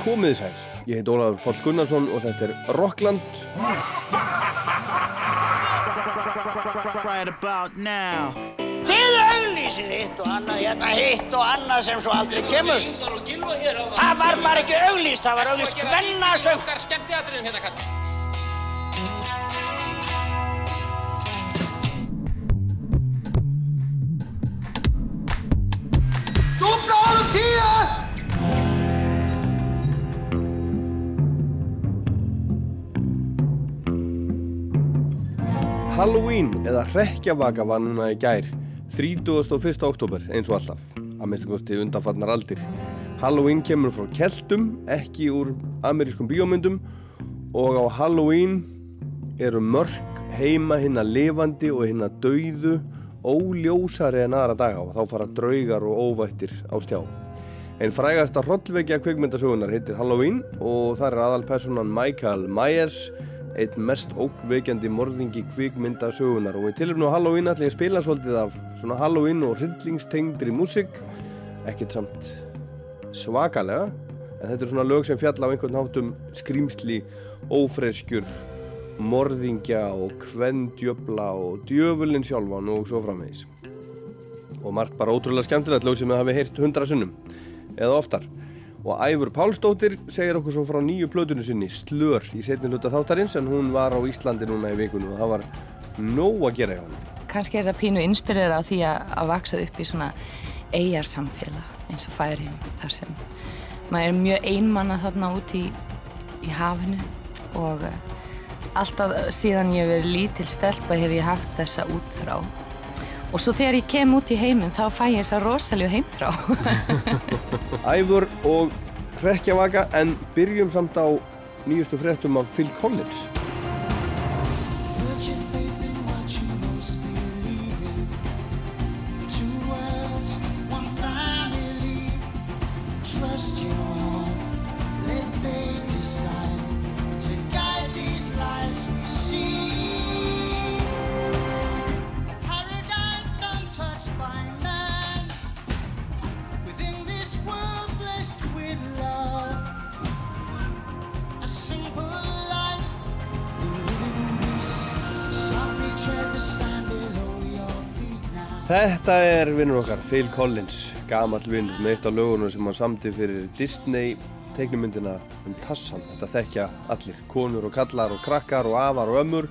Komið sæl, ég heit Ólafur Pál Gunnarsson og þetta er Rockland. Þið auglýsið hitt og annað, hérna hitt og annað sem svo aldrei kemur. Það var bara ekki auglýst, það var auglýst hvennasöng. Halloween eða Rekkjavaka var núna í gær 31. oktober eins og alltaf að minnstu kosti undanfarnar aldir Halloween kemur frá keltum ekki úr amerískum bíómyndum og á Halloween eru mörg heima hinn að lifandi og hinn að dauðu óljósari en aðra daga og þá fara draugar og óvættir á stjá Einn frægasta hrollvekja kvikmyndasögunar heitir Halloween og það er aðalpersonan Michael Myers einn mest ókveikjandi morðingi kvikmynda sögunar og í tilumnu á Halloween ætla ég að spila svolítið af svona Halloween og hryllingstengdri músik ekkert samt svakalega en þetta er svona lög sem fjalla á einhvern hátum skrýmsli, ófreskjur morðingja og kvendjöfla og djöfulinn sjálfan og svo framvegis. Og margt bara ótrúlega skemmtilegt lög sem við hafi heyrt hundra sunnum eða oftar og Æfur Pálsdóttir segir okkur svo frá nýju plötunum sinni Slör í setni hluta þáttarins en hún var á Íslandi núna í vikunum og það var nóg að gera hjá hann Kanski er það pínu inspirera á því að, að vaksa upp í svona eigarsamfélag eins og færiðum þar sem maður er mjög einmanna þarna út í, í hafinu. Og uh, alltaf síðan ég verið lítil stelpa hef ég haft þessa útþrá og svo þegar ég kem út í heiminn þá fæ ég þessa rosalega heimþrá. Æfur og Rekkjavaka en byrjum samt á nýjustu fréttum af Phil Collins Þetta er vinnur okkar, Phil Collins gamall vinnur með eitt af lögunum sem hann samti fyrir Disney teiknumyndina um Tassan. Þetta þekkja allir, konur og kallar og krakkar og afar og ömmur.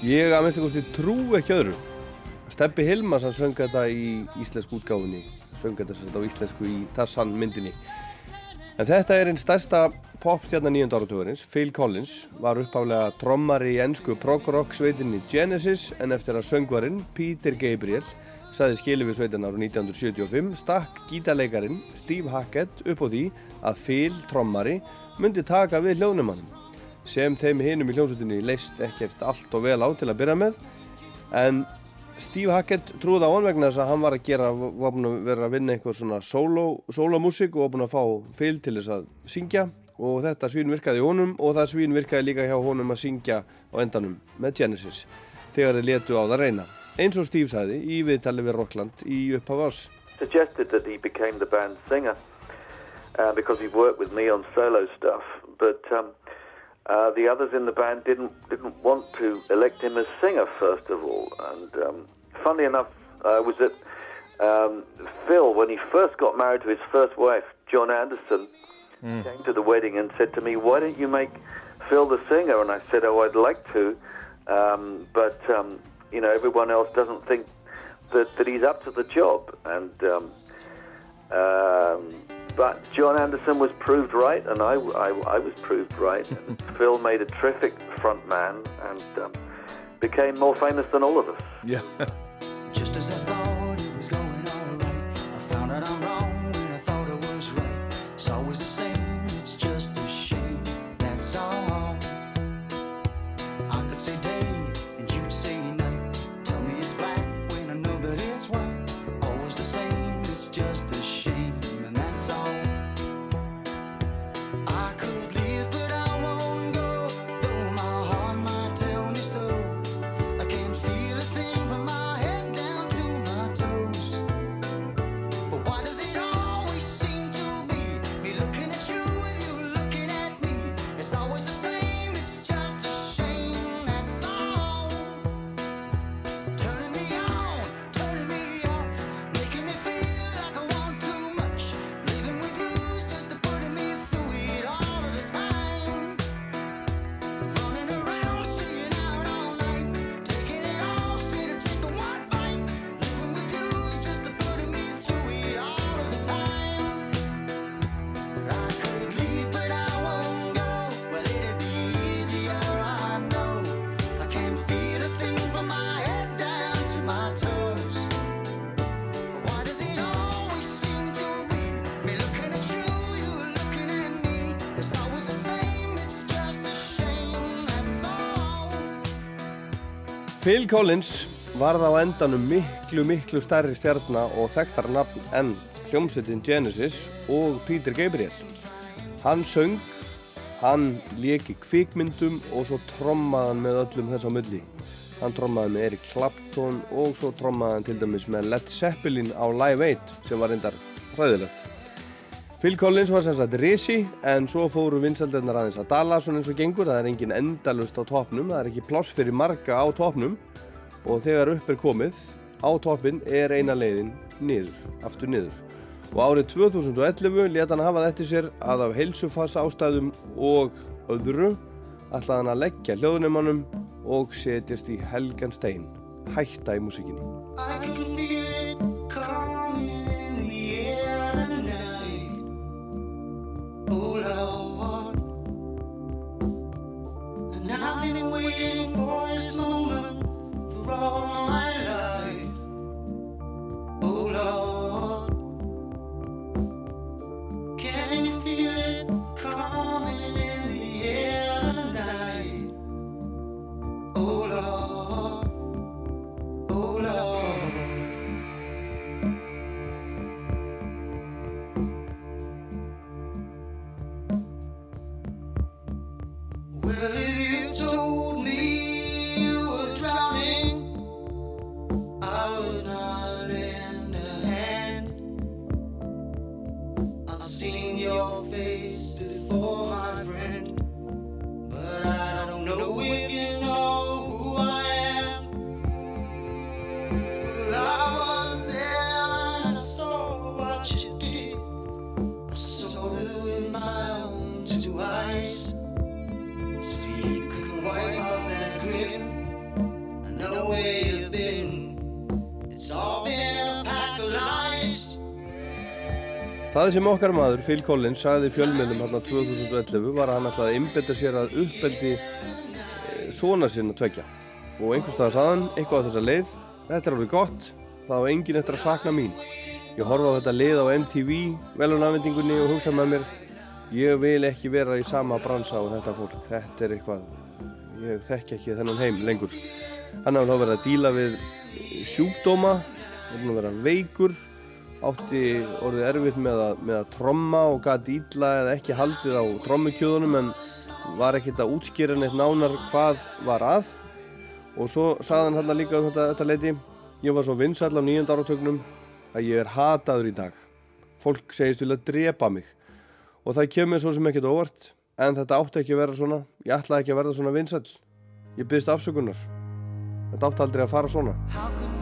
Ég að minnst einhversti trú ekki öðru. Steppi Hilmas hann söng þetta í íslensku útgáfinni söng þetta þetta á íslensku í Tassan myndinni. En þetta er einn stærsta popstjarnar nýjönda áratugurins Phil Collins var uppáflega trommari í ennsku prog-rock sveitinni Genesis en eftir að söngvarinn Peter Gabriel saði skilu við sveitin ára 1975 stakk gítarleikarin Steve Hackett upp á því að Phil trommari myndi taka við hljóðnumannum sem þeim hinum í hljómsutinni leist ekkert allt og vel á til að byrja með en Steve Hackett trúði á hann vegna þess að hann var að gera var búin að vera að vinna eitthvað svona solo, solomúsík og var búin að fá Phil til þess að syngja. Og þetta svín virkaði honum og það svín virkaði líka hjá honum að syngja á endanum með Genesis þegar þeir letu á það reyna eins og Steve sagði í viðtali við Rockland í upphaf árs suggested that he became the band's singer uh, because he worked with me on solo stuff. But um, uh, the others in the band didn't didn't want to elect him as singer first of all. And um, funnily enough, uh, was that um, Phil, when he first got married to his first wife, John Anderson, came to the wedding and said to me, "Why don't you make Phil the singer?" And I said, "Oh, I'd like to, um, but um, you know, everyone else doesn't think that, that he's up to the job." And um, um, but John Anderson was proved right, and I, I, I was proved right. And Phil made a terrific front man and um, became more famous than all of us. Já, Just as I thought Phil Collins varð á endanum miklu, miklu stærri stjarnar og þekktar nafn enn hljómsveitin Genesis og Peter Gabriel. Hann söng, hann leki kvikmyndum og svo trommaði hann með öllum þess á milli. Hann trommaði með Eric Clapton og svo trommaði hann til dæmis með Led Zeppelin á Live 8 sem var reyndar hræðilegt. Phil Collins var sem sagt risi en svo fóru vinsaldirnar aðeins að dala svona eins og gengur. Það er engin endalust á topnum, það er ekki pláss fyrir marga á topnum og þegar upp er komið á toppin er eina leiðin niður, aftur niður. Og árið 2011 leta hann hafa þetta sér að af heilsufassa ástæðum og öðru ætlaði hann að leggja hljóðnumannum og setjast í helgan stein, hætta í músikinni. Oh Lord, Það sem okkar maður, Phil Collins, sagði fjölmiðlum hérna 2011 var að hann ætlaði að innbetta sér að uppbeldi eh, svona sinna tvekja. Og einhvers staðar sagði hann eitthvað á þessa leið, þetta er alveg gott, það á enginn eftir að sakna mín. Ég horfa á þetta leið á MTV, velunafendingunni og hugsa með mér, ég vil ekki vera í sama bransa á þetta fólk, þetta er eitthvað, ég þekki ekki þennan heim lengur. Hann hafði þá verið að díla við sjúkdóma, hann hafði verið veikur, átti orðið erfitt með að, með að tromma og gæti ítla eða ekki haldið á trommukjöðunum en var ekkert að útskýra neitt nánar hvað var að. Og svo sagði hann líka um þetta, þetta leiti ég var svo vinsall á nýjönda áratögnum að ég er hataður í dag. Fólk segist vilja drepa mig. Og það kemur svo sem ekkert óvart en þetta átti ekki að vera svona ég ætlaði ekki að verða svona vinsall ég byggðist afsökunar. Þetta átti aldrei að fara svona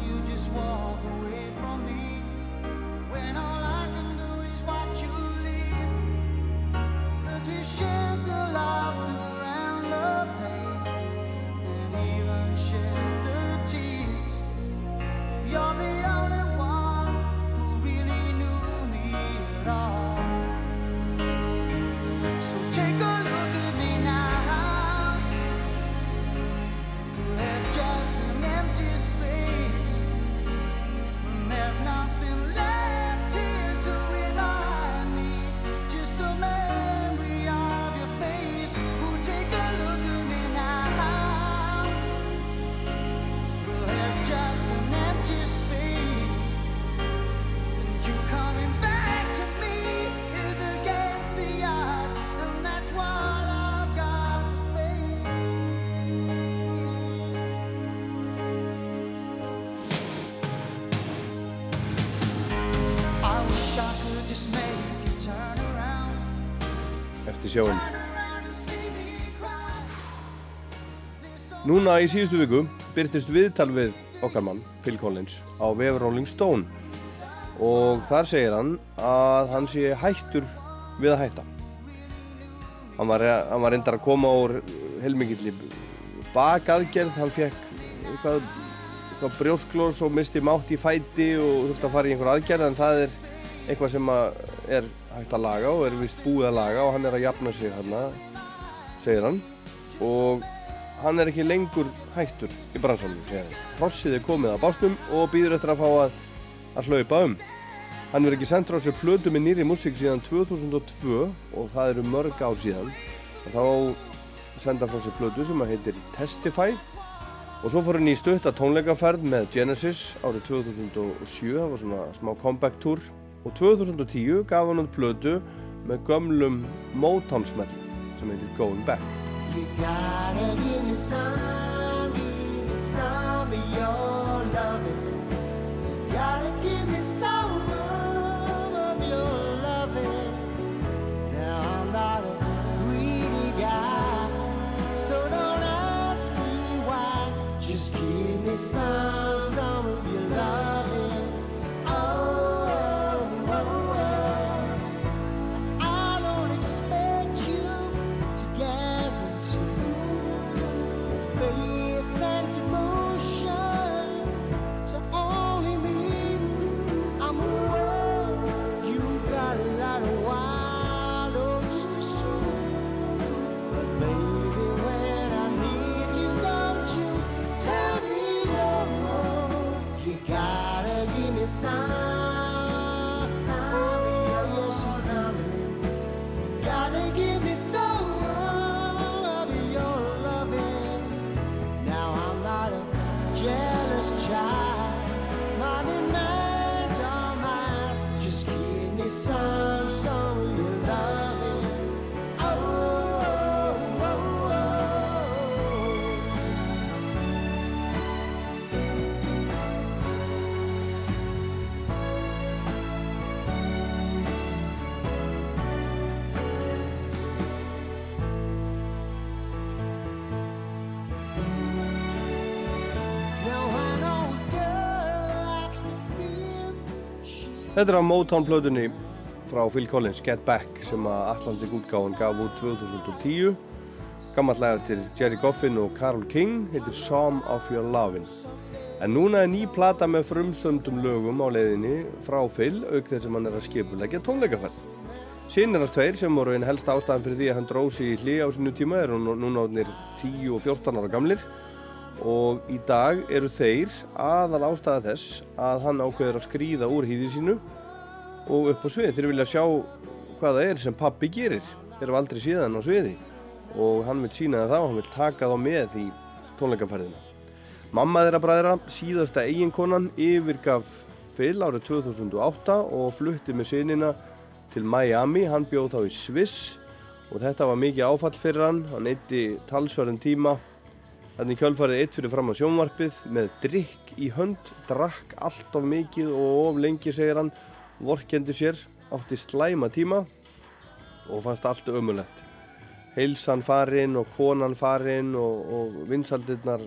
cry. Núna í síðustu viku byrtist viðtal við okkar mann, Phil Collins, á vef Rolling Stone og þar segir hann að hann sé hættur við að hætta. Hann var, hann var reyndar að koma úr heilmikilli bakaðgerð, hann fekk eitthvað, eitthvað brjósklós og misti mátt í fæti og þurfti að fara í einhver aðgerð en það er eitthvað sem er hægt að laga og er vist búið að laga og hann er að jafna sig hérna, segir hann og hann er ekki lengur hættur í bransanum. Hrossið er komið að básnum og býður eftir að fá að, að hlaupa um. Hann verður ekki sendur á sér plötu með nýri músík síðan 2002 og það eru mörg ár síðan. Og þá senda frá sér plötu sem að heitir Testify Og svo fór hann í stutta tónleikaferð með Genesis árið 2007, það var svona smá comeback tour. Og 2010 gaf hann út plödu með gömlum Motown-smell sem heitir Going Back. You gotta give me some, give me some of your loving. You gotta give me some of your loving. Now I'm not a greedy guy, so don't ask me why. Just give me some Þetta er á Motown-plötunni frá Phil Collins, Get Back, sem að Atlantic útgáðan gaf út 2010. Gammallega til Jerry Goffin og Carole King, heitir Psalm of Your Lovin'. En núna er ný plata með frumsöndum lögum á leiðinni frá Phil, auk þess að hann er að skipulegja tónleikaferð. Sýnir hans tveir sem voru einn helst ástæðan fyrir því að hann dróð sig í hlið á sinu tíma eru nú- núna átnir 10 og 14 ára gamlir og í dag eru þeir aðal ástæða þess að hann ákveður að skrýða úr hýði sínu og upp á svið. Þeir vilja sjá hvað það er sem pappi gerir. Þeir eru aldrei síðan á sviði og hann vil sína það þá, hann vil taka þá með í tónleikaferðina. Mamma þeirra bræðra, síðasta eiginkonan, yfirgaf Phil árið 2008 og flutti með sinina til Miami. Hann bjóð þá í Sviss og þetta var mikið áfall fyrir hann. Hann eitti talsverðin tíma Þannig kjölfarið eitt fyrir fram á sjónvarpið með drikk í hönd, drakk allt of mikið og of lengi segir hann, vorkendi sér, átti slæma tíma og fannst allt ömulegt. Heilsan farinn og konan farinn og, og vinsaldirnar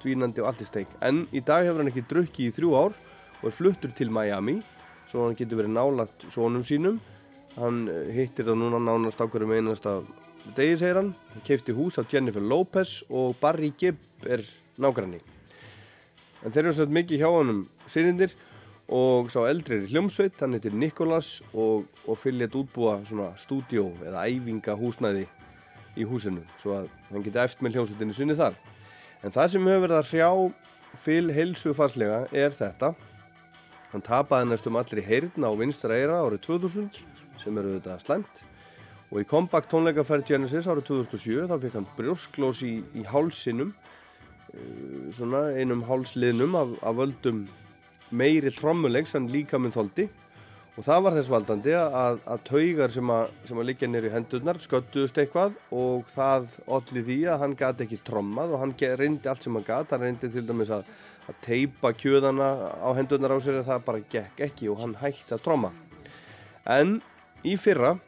dvínandi og allt í steik. En í dag hefur hann ekki drukkið í þrjú ár og er fluttur til Miami svo hann getur verið nálagt sónum sínum. Hann hittir það núna nánast á hverjum einasta degi segir hann. Hann keipti hús af Jennifer Lopez og Barry Gibb er nágranni. En þeir eru svolítið mikið hjá honum sinnindir og sá eldri er í hljómsveit, hann heitir Nikolas og, og fylgjet útbúa svona stúdíó eða æfingahúsnæði í húsinu svo að hann geti eftir með hljómsveitinu sinni þar. En það sem hefur verið að hrjá Phil heilsu farslega er þetta. Hann tapaði næstum allir í heyrn á vinstra eira árið 2000 sem eru þetta slæmt og í comeback tónleikaferð Genesis árið 2007 þá fekk hann brjósklós í, í hálsinum uh, svona einum hálsliðnum af, af völdum meiri trommulegs en líka minn þóldi og það var þess valdandi að, að taugar sem að, að liggja nýri hendurnar sköttuðust eitthvað og það olli því að hann gati ekki trommað og hann reyndi allt sem hann gat, hann reyndi til dæmis að, að teipa kjöðana á hendurnar á sér en það bara gekk ekki og hann hætti að tromma. En í fyrra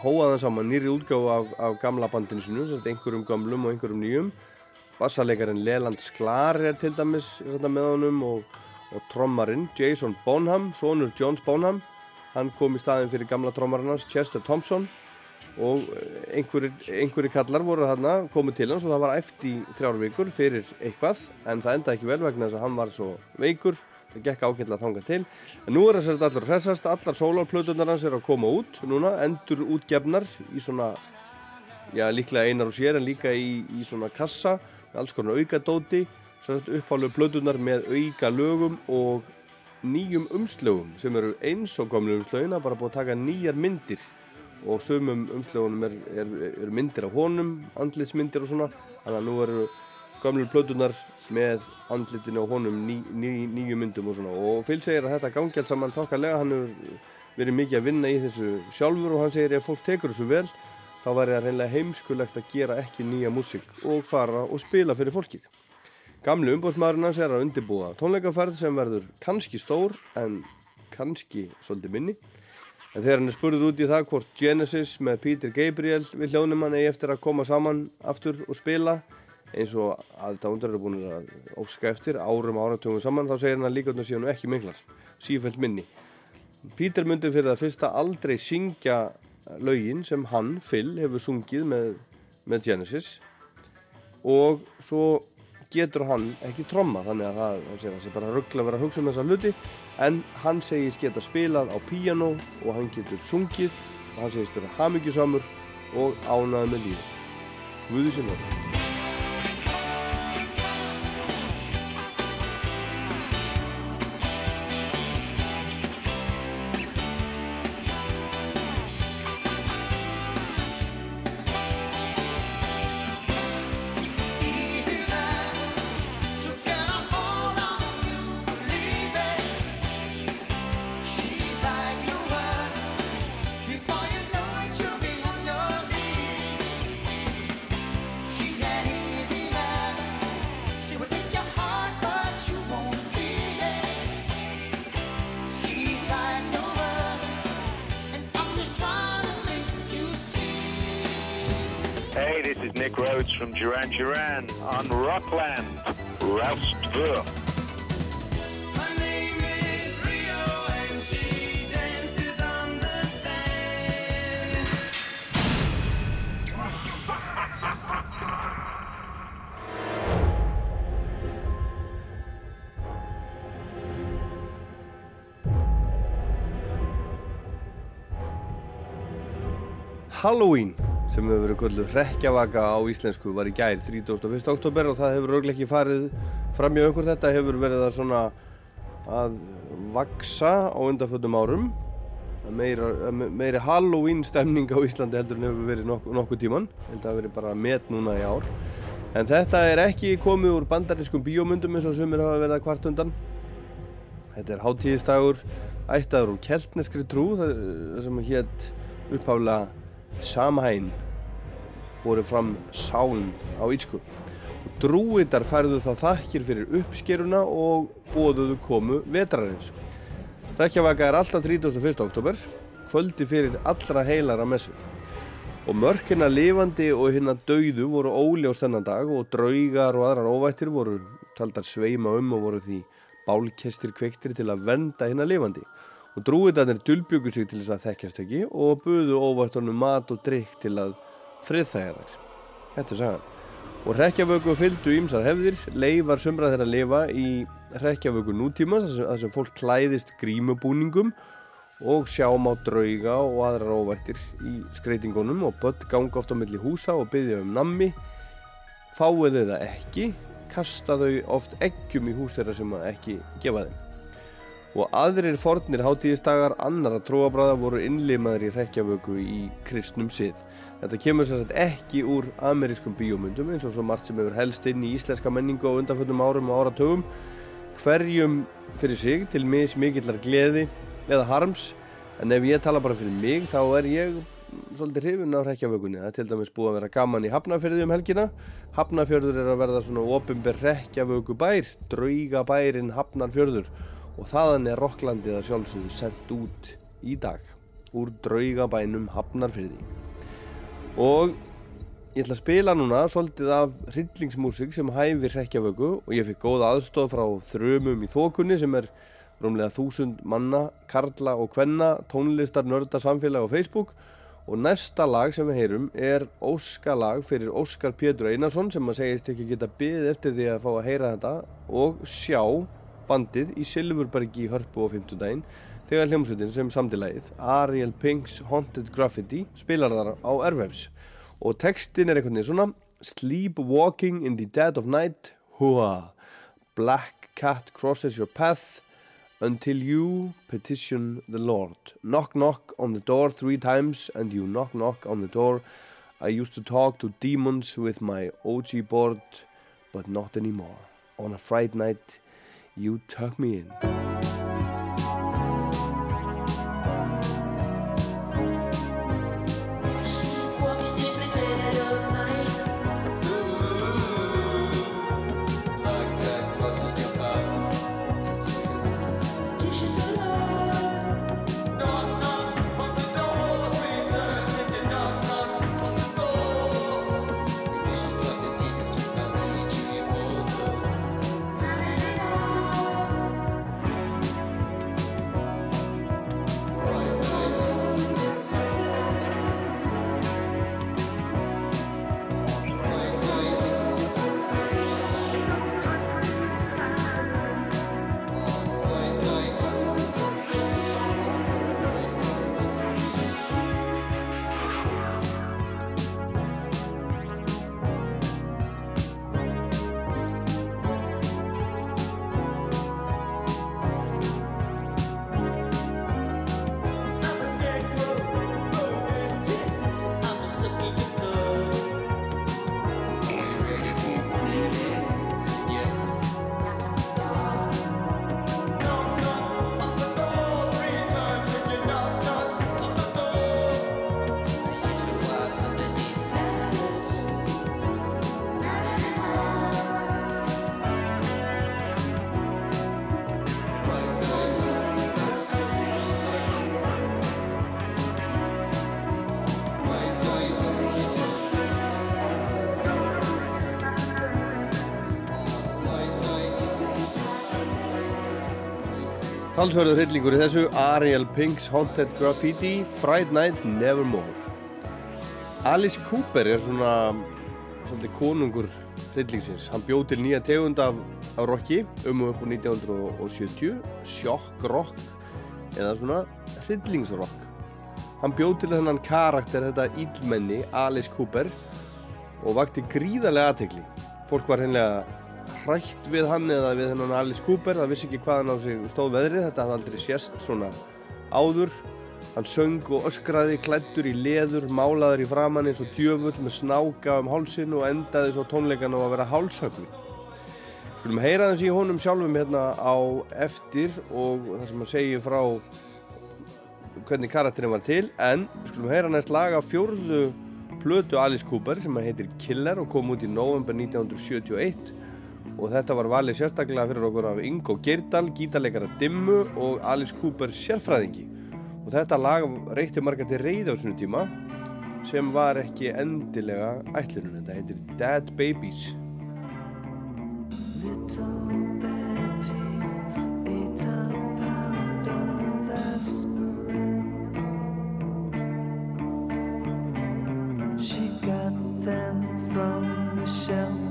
hóað hann saman nýri útgáfu af, af gamla bandinu sinu, einhverjum gamlum og einhverjum nýjum. Bassalegarinn Leland Sklar er til dæmis með honum og, og trommarinn Jason Bonham, sonur Jones Bonham, hann kom í staðin fyrir gamla trommarinn hans Chester Thompson. Og einhverjir, kallar voru þarna komið til hans og það var eftir þrjár vikur fyrir eitthvað en það endaði ekki vel vegna þess að hann var svo veikur það gekk ágætlega þanga til. En nú er þess að allar hressast, allar sólarplötunar hans er að koma út núna, endur útgefnar í svona já líklega einar og sér en líka í, í svona kassa með alls konar aukadóti upphálu plötunar með auka lögum og nýjum umslögum sem eru eins og komlu umslögin að bara búið að taka nýjar myndir. Og sömum umslögunum er, er, er myndir af honum, andlitsmyndir og svona. Þannig að nú eru gömlur plötunar með andlitinu á honum ný, ný, nýju myndum og svona og Phil segir að þetta gangi alls saman þokkarlega, hann hefur verið mikið að vinna í þessu sjálfur og hann segir ef fólk tekur þessu vel þá væri það reynilega heimskulegt að gera ekki nýja músík og fara og spila fyrir fólkið. Gamlu umbóðsmaðurinn hans er að undirbúa tónleikaferð sem verður kannski stór en kannski svolítið minni. En þegar hann er spurður út í það hvort Genesis með Peter Gabriel við hljónum hann eigi eftir að koma saman aftur og spila eins og aðdándur eru búin að óska eftir árum áratugum saman þá segir hann að líka síðan ekki miklar, sífælt minni. Peter myndi fyrir það fyrsta aldrei syngja lögin sem hann, Phil, hefur sungið með, með Genesis og svo getur hann ekki tromma þannig að það, það sé bara ruggla að vera að hugsa um þessa hluti en hann segist geta spilað á píjano og hann getur sungið og hann segist vera hamingjusamur og ánað með lífi Guði sér Nick Rhodes from Duran Duran on Rockland, Roustville. Her name is Rio and she dances on the sand. Halloween sem hefur verið kvöldu hrekkjavaka á íslensku var í gær 31. oktober og það hefur örglega ekki farið fram í okkur þetta hefur verið að svona að vaksa á undanföldum árum. Meira, meiri Halloween stemning á Íslandi heldur en hefur verið nokkuð nokku tíman þetta hefur verið bara met núna í ár. En þetta er ekki komið úr bandarískum bíómyndum eins og sumir hafa verið að kvart undan. Þetta er hátíðistagur ættaður úr keltneskri trú það það sem hétt upphaflega Samhain voru fram sáln á ítsku. Drúitar færðu þá þakkir fyrir uppskeruna og bóðuðu komu vetrarins. Reykjavaka er alltaf 31. oktober, kvöldi fyrir allra heilara messu. Og mörkina lifandi og hinna dauðu voru óljós þennan dag og draugar og aðrar óvættir voru taldar sveima um og voru því bálkestir kveiktir til að venda hinna lifandi. Og drúitarnir dulbjöku sig til þess að þekkjast ekki og buðu óvættunum mat og drikk til að friðþægja þær. Þetta er sagan. Og hrekkjavöku fylgdu ímsar hefðir, leifar sumra þeirra lifa í hrekkjavöku nútíma þar sem, fólk klæðist grímubúningum og sjá má drauga og aðrar óvættir í skreitingunum og börn ganga oft á milli húsa og byggja um nammi. Fáið þau það ekki, kasta þau oft eggjum í hús þeirra sem að ekki gefa þeim. Og aðrir fornir hátíðistagar annara trúabræða voru innlimaður í hrekkjavöku í kristnum sið. Þetta kemur sagt ekki úr amerískum bíómyndum eins og svo margt sem hefur helst inn í íslenska menningu á undanföllum árum og áratögum. Hverjum fyrir sig til mis mikillar gleði eða harms. En ef ég tala bara fyrir mig þá er ég svolítið hrifun á hrekkjavökunni. Það er til dæmis búið að vera gaman í Hafnafjörði um helgina. Hafnafjörður er að verða svona opimber hrekkjavöku bær, drauga bærin Hafnarfjörður og þaðan er Rokklandið að sjálfsögðu sendt út í dag úr draugabænum Hafnarfyrði og ég ætla að spila núna svolítið af hryllingsmúsík sem hæfir hrekkjavöku og ég fikk góða aðstof frá þrömum í þokunni sem er rúmlega þúsund manna, karla og kvenna tónlistar, nörda, samfélag og Facebook. Og næsta lag sem við heyrum er Óskalag fyrir Óskar Pétur Einarsson sem að segist ekki geta byggð eftir því að fá að heyra þetta og sjá bandið í Silfurbergi í Hörpu á 50 daginn þegar hljómsveitin sem samtilegið Ariel Pinks Haunted Graffiti spilar þar á Airwaves og textin er einhvern veginn svona Sleepwalking in the dead of night hua Black cat crosses your path until you petition the Lord. Knock knock on the door three times and you knock knock on the door. I used to talk to demons with my OG board but not anymore. On a Friday night, you tuck me in. Talsverður hryllingur í þessu. Ariel Pink's Haunted Graffiti Friday Night Nevermore. Alice Cooper er svona svolítið konungur hryllingsins. Hann bjóð til nýja tegund af, af rocki um og upp á 1970 shock rock eða svona hryllingsrock. Hann bjóð til þennan karakter þetta ílmenni Alice Cooper og vakti gríðarlega aðtegli fólk var hennilega hrætt við hann eða við hennan Alice Cooper það vissi ekki hvað hann á sig stóð veðrið þetta hafði aldrei sérst svona áður. Hann söng og öskraði klættur í leður, málaður í framann eins og djöfull með snáka um hálsin og endaði svo tónleikan á að vera hálshögvin skulum heyra þess í honum sjálfum hérna á eftir og það sem hann segir frá hvernig karakterinn var til en skulum heyra næst laga fjórðu plötu Alice Cooper sem heitir Killer og kom út í november 1971 og þetta var valið sérstaklega fyrir okkur af Ingo Geirdal, gítarleikara Dimmu og Alice Cooper sérfræðingi. Og þetta lag reyti marga til reyð á svona tíma sem var ekki endilega ætlunum, þetta heitir Dead Babies. Little Betty ate a pound of aspirin. She got them from the shelf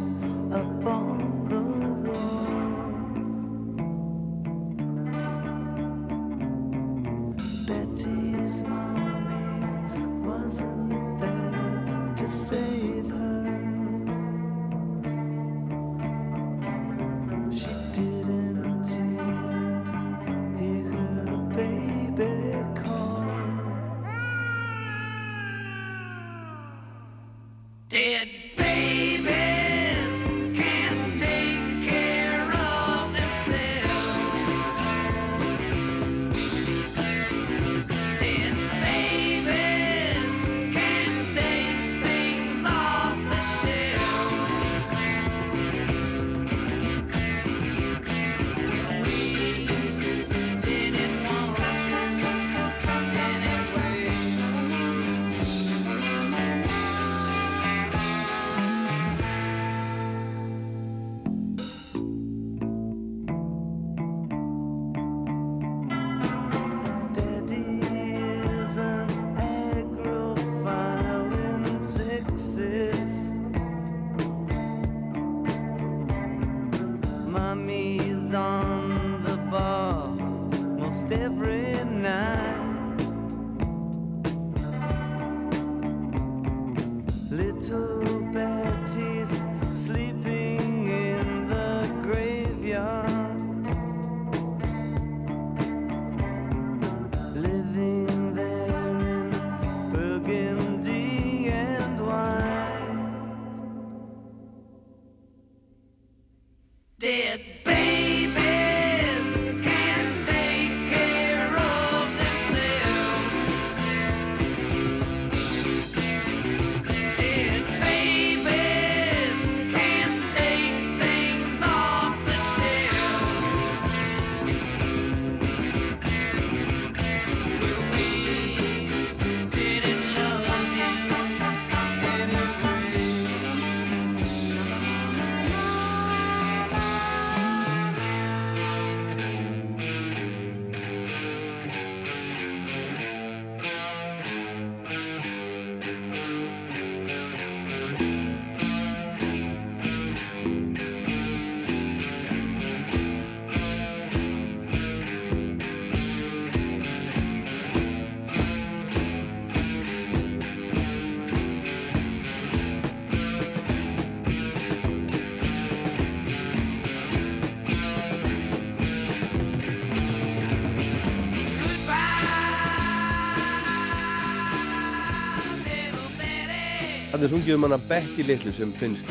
Það er sungið um hana Betty Little sem finnst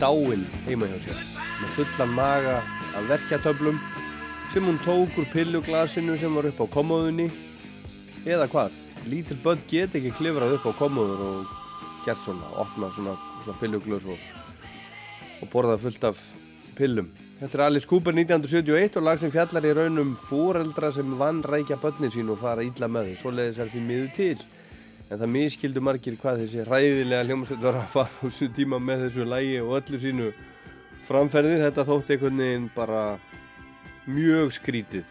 dáin heima hjá sér. Með fullan maga af verkjatöflum sem hún tók úr pilluglasinu sem var upp á komóðunni eða hvað, lítil börn get ekki klifrað upp á komóður og gert svona, opnað svona, svona pilluglös og, og borðað fullt af pillum. Þetta er Alice Cooper 1971 og lag sem fjallar í raunum fóreldra sem vann rækja börnin sín og fara ítla með því, svoleiðis er því miður til. En það miskildu margir hvað þessi ræðilega hljómsveit var að fara úr þessu tíma með þessu lægi og öllu sínu framferði. Þetta þótti einhvern veginn bara mjög skrítið.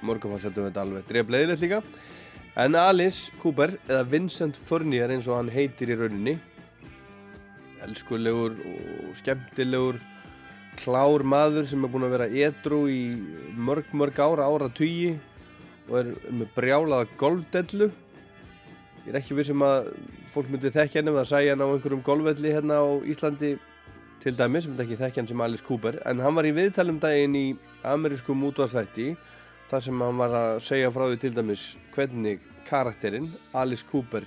Morgun fannst þetta alveg drefleðilegt líka. En Alice Cooper, eða Vincent Furnier eins og hann heitir í rauninni, elskulegur og skemmtilegur klár maður sem er búinn að vera edru í mörg mörg ára, ára tugi og er með brjálaða golfdellu ég er ekki vissum að fólk myndi þekkja henni eða sæja hann á einhverjum golfvelli hérna á Íslandi til dæmis, sem þetta ekki þekkja hann sem Alice Cooper en hann var í viðtalum daginn í amerískum útvarsþætti þar sem hann var að segja frá því til dæmis hvernig karakterinn Alice Cooper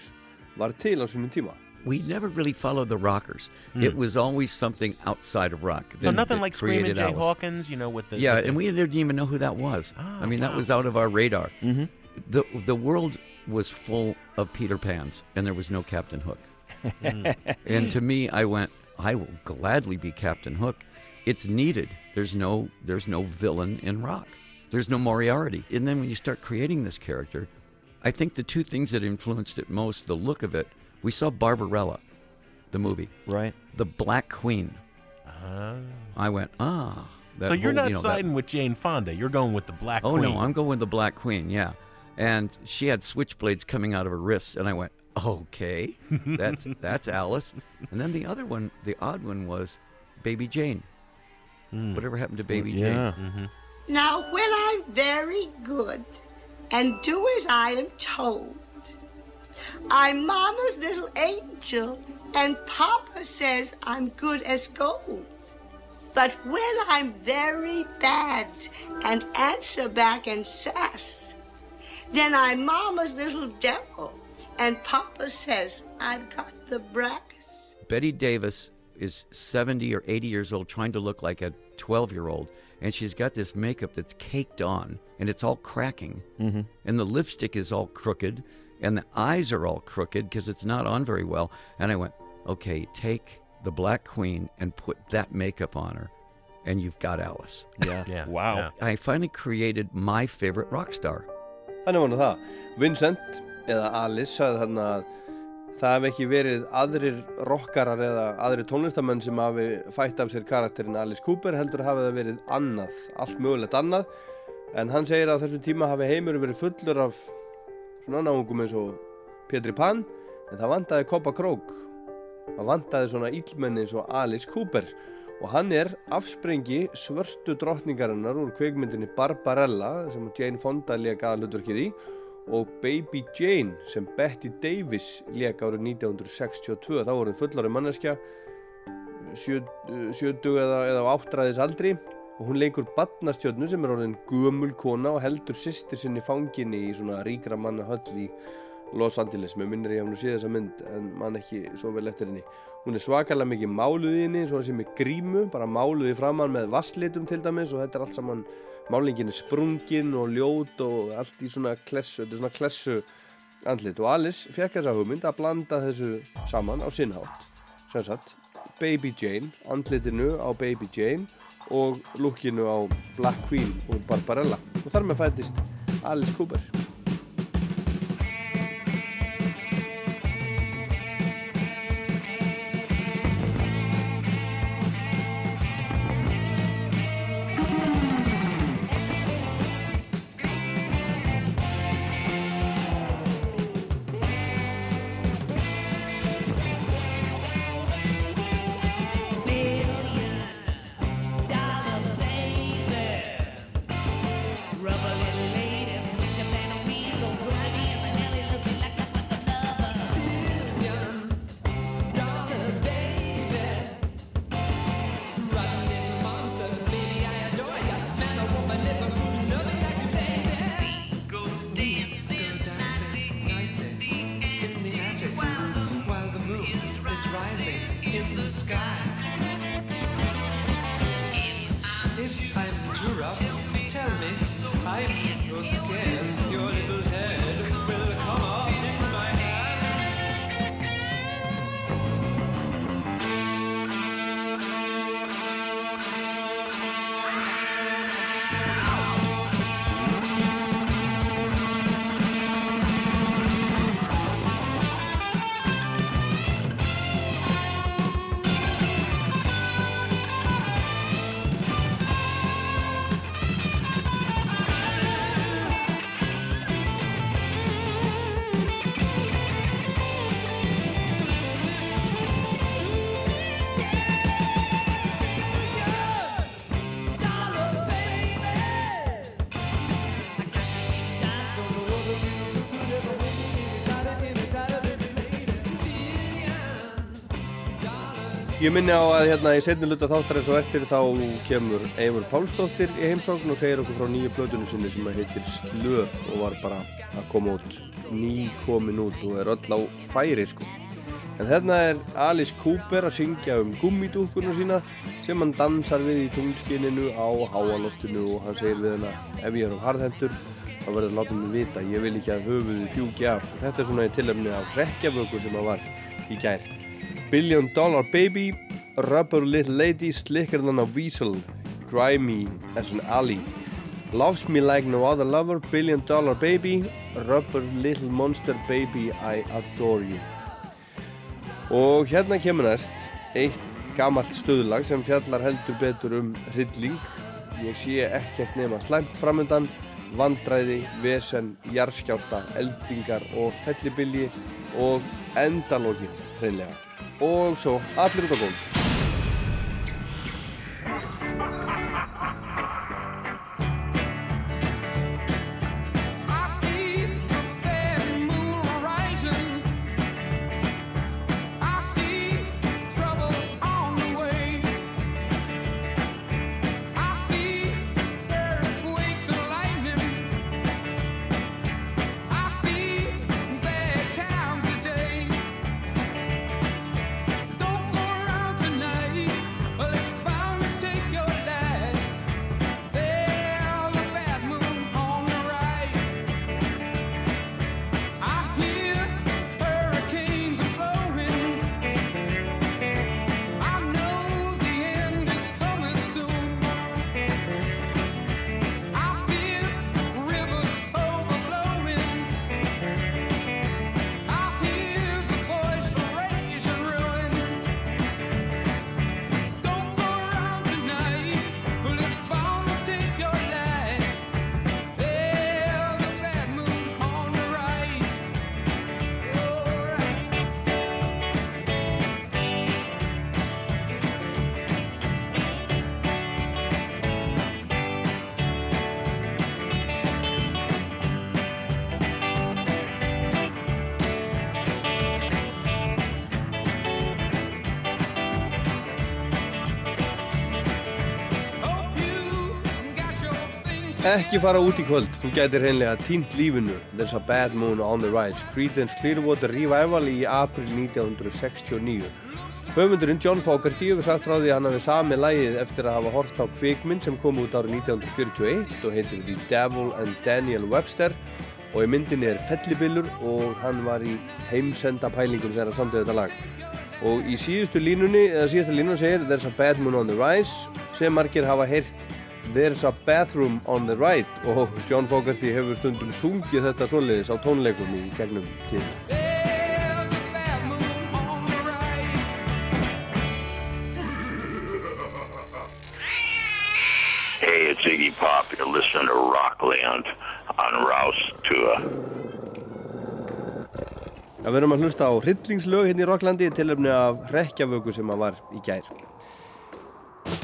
var til á svonum tíma we never really followed the rockers. It was always something outside of rock. Hmm. So that- nothing that like Screaming Jay Alice. Hawkins, you know, with the Yeah, with the- and we didn't even know who that was. Oh, I mean, that wow. was out of our radar. The the world was full of Peter Pans, and there was no Captain Hook. and to me, I went, I will gladly be Captain Hook. It's needed. There's no there's no villain in rock. There's no Moriarty. And then when you start creating this character, I think the two things that influenced it most, the look of it, we saw Barbarella, the movie, Right. the Black Queen. I went, ah. that so you're whole, not you know, that- siding with Jane Fonda. You're going with the Black Oh Queen. Oh, no, I'm going with the Black Queen. Yeah, and she had switchblades coming out of her wrists, and I went, okay, that's that's Alice. And then the other one, the odd one was Baby Jane. Hmm. Whatever happened to Baby Yeah. Jane? Now, when I'm very good and do as I am told, I'm Mama's little angel, and Papa says I'm good as gold. But when I'm very bad and answer back and sass, then I'm Mama's little devil, and Papa says I've got the brass. Betty Davis is 70 or 80 years old, trying to look like a 12 year old, and she's got this makeup that's caked on, and it's all cracking, mm-hmm. and the lipstick is all crooked, and the eyes are all crooked because it's not on very well. And I went, okay, take the Black Queen and put that makeup on her, and you've got Alice. Yeah. Yeah, Wow. yeah. I finally created my favorite rock star. Þannig nú það. Vincent, eða Alice, sagði þarna að það hef ekki verið aðrir rockarar eða aðrir tónlistamenn sem hafi fætt af sér karakterinn Alice Cooper heldur hafi það verið annað, allt mögulegt annað. En hann segir að þessum tíma hafi heimur verið fullur af svona náungum eins og Pétri Pan, en það vantaði Koppa Krók. Það vantaði svona íllmenni eins og Alice Cooper og hann er afsprengi svörtu drottningarinnar úr kveikmyndinni Barbarella sem Jane Fonda leik aðalutverkið í og Baby Jane sem Betty Davis leik árið 1962 þá voru fullari manneskja 70 eða, eða áttræðis aldri og hún leikur badnastjörnu sem er orðin gömul kona og heldur sýstir sinni fanginni í svona ríkra manna höll í Los Angeles, mér minnir ég að hún sé þessa mynd en mann ekki svo vel eftir henni. Hún er svakalega mikið máluð í henni svo sem er grímu, bara máluð í framann með vasslitum til dæmis og þetta er allt saman málingin er sprungin og ljót og allt í svona klessu þetta er svona klessu andlit. Og Alice fekk þessa hugmynd að blanda þessu saman á sinnhátt sem sagt Baby Jane, andlitinu á Baby Jane og lukkinu á Black Queen úr Barbarella. Og þar með fættist Alice Cooper Ég minni á að hérna í setni luta þáttar eins og eftir þá kemur Eivur Pálsdóttir í heimsókn og segir okkur frá nýju blöðunum sinni sem að heitir Slöf og var bara að koma út ný komin út og er öll á færi sko. En þarna er Alice Cooper að syngja um gummidúkuna sína sem hann dansar við í tungskinninu á háaloftinu og hann segir við hennar ef ég er á harðhendur þá verður að láta mig vita, ég vil ekki að höfuði fjúki af. Þetta er svona í tilöfni af hrekkjavöku sem að var í gær. Billion Dollar Baby, Rubber Little Lady, Slicker Than a Weasel, Grimy as an Alley, Loves Me Like No Other Lover, Billion Dollar Baby, Rubber Little Monster Baby, I Adore You. Og hérna kemur næst eitt gamalt stöðulag sem fjallar heldur betur um hrylling. Ég sé ekkert nema slæmt framöndan, vandræði, vesen, jarðskjálta, eldingar og fellibilji og endalógin hreinlega. Og svo allir út á gólf. Ekki fara út í kvöld, þú gætir hreinlega tínt lífinu. There's a bad moon on the rise. Creedence Clearwater Revival í april 1969 Höfundurinn John Fogerty hefur sagt frá því að hann hafi sami lægið eftir að hafa hort á kvikmynd sem kom út árið 1941 og heitir The Devil and Daniel Webster. Og í myndinni er fellibillur og hann var í heimsenda pælingum þegar hann samtið þetta lag. Og í síðustu línunni, eða síðustu línunni segir There's a bad moon on the rise sem margir hafa heyrt There's a bathroom on the right og John Fogerty hefur stundum sungið þetta svoleiðis á tónleikum í gegnum tíðina. Hey, it's Iggy Pop. You're listening to Rockland on Rouse Tour. Það verðum að hlusta á hryllingslög hérna í Rocklandi til efni af hrekkjavöku sem að var í gær.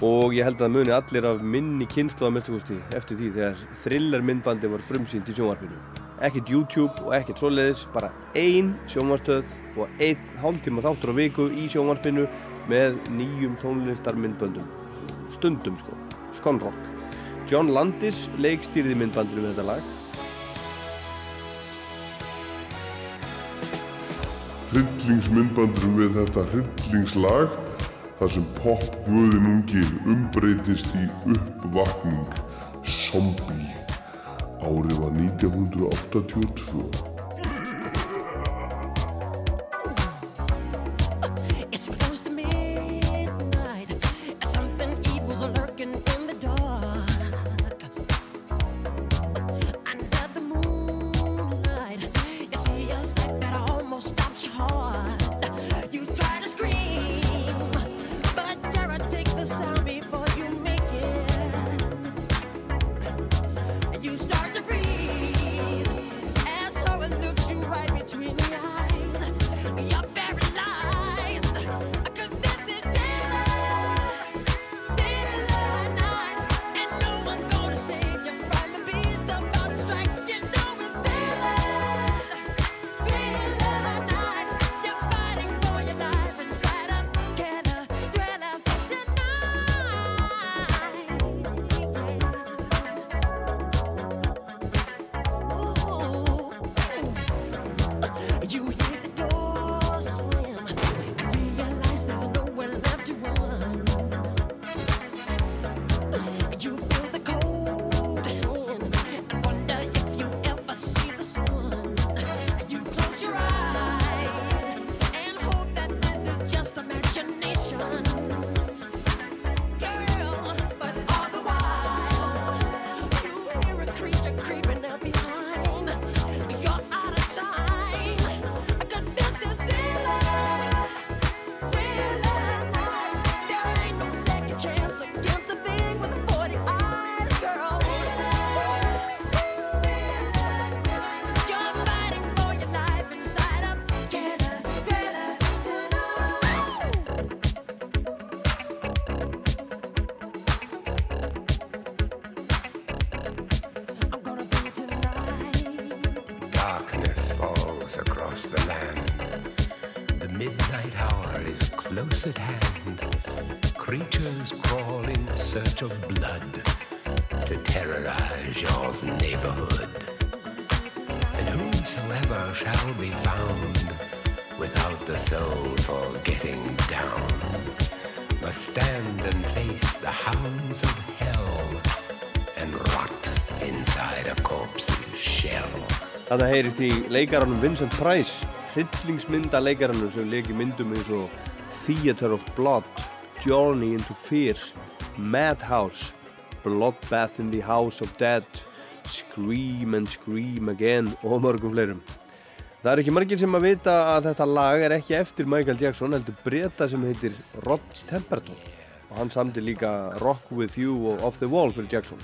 Og ég held að muni allir af minni kynslu að mestugusti eftir því þegar thriller myndbandi var frumsýnt í sjónvarpinu. Ekkert YouTube og ekkert svoleiðis, bara ein sjónvarstöð og einn hálftíma þáttur á viku í sjónvarpinu með nýjum tónlistarmyndböndum. Stundum sko, Skonrock. John Landis leikstýrði myndbandinu með þetta lag hryllingsmyndbandurum við þetta hryllingslag þar sem popguðin ungi umbreytist í uppvakning zombie. Árið var 1982. search of blood to terrorize your neighborhood. And whosoever shall be found without the soul for getting down must stand and face the hounds of hell and rot inside a corpse's shell. Þannig heyrist í leikaranum Vincent Price, hryllingsmynda leikaranum sem leiki myndum eins og Theater of Blood, Journey into Fear, Madhouse, Bloodbath in the House of Dead, Scream and Scream Again og mörgum fleirum. Það er ekki margir sem að vita að þetta lag er ekki eftir Michael Jackson, heldur breyta sem heitir Rod Temperton og hann samti líka Rock With You og Off the Wall fyrir Jackson.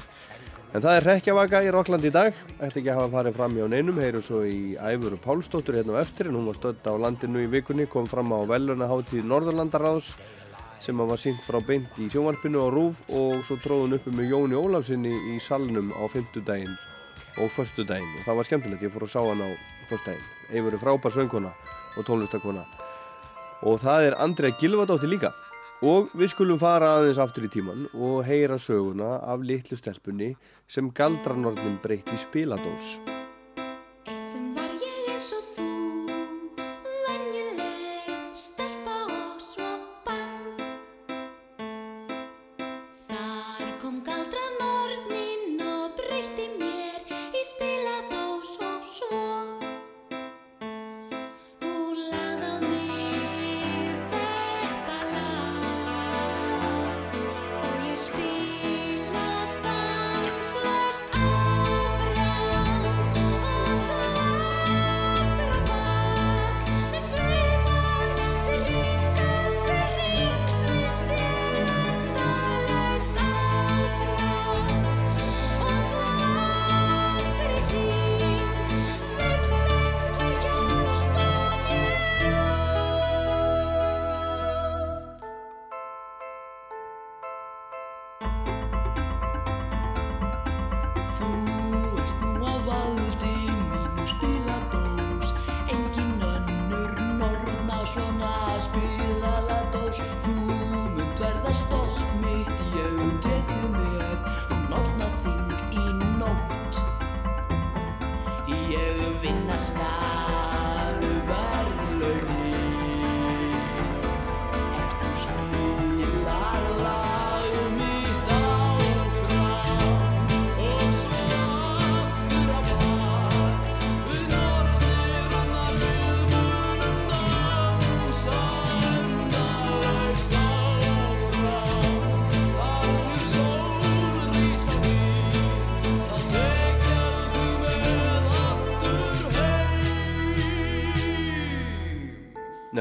En það er hrekkjavaka í Rockland í dag, ætti ekki að hafa farið fram hjá neinum, heyru svo í Æfuru Pálsdóttur hérna á eftir en hún var stödd á landinu í vikunni, kom fram á velunaháttíð Norðurlandaráðs sem var sínt frá beint í sjónvarpinu á Rúf og svo tróðun uppi með Jóni Ólafsinni í salnum á fymtudaginn og förstudaginn og það var skemmtilegt, ég fór að sá hann á förstudaginn. Eifur er frábær söngkona og tónlistakona og það er Andrea Gilvadóttir líka og við skulum fara aðeins aftur í tíman og heyra söguna af litlu stelpunni sem galdranornin breytti spiladós.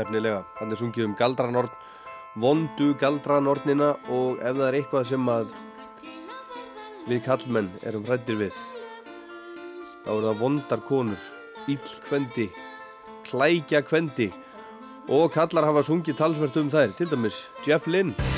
Nefnilega. Hann er sungið um galdranorn, vondu galdranornina og ef það er eitthvað sem að við kallmenn erum hrættir við, þá er það vondar konur, ill kvendi, klækja kvendi og kallar hafa sungið talsvert um þær, til dæmis Jeff Lynne.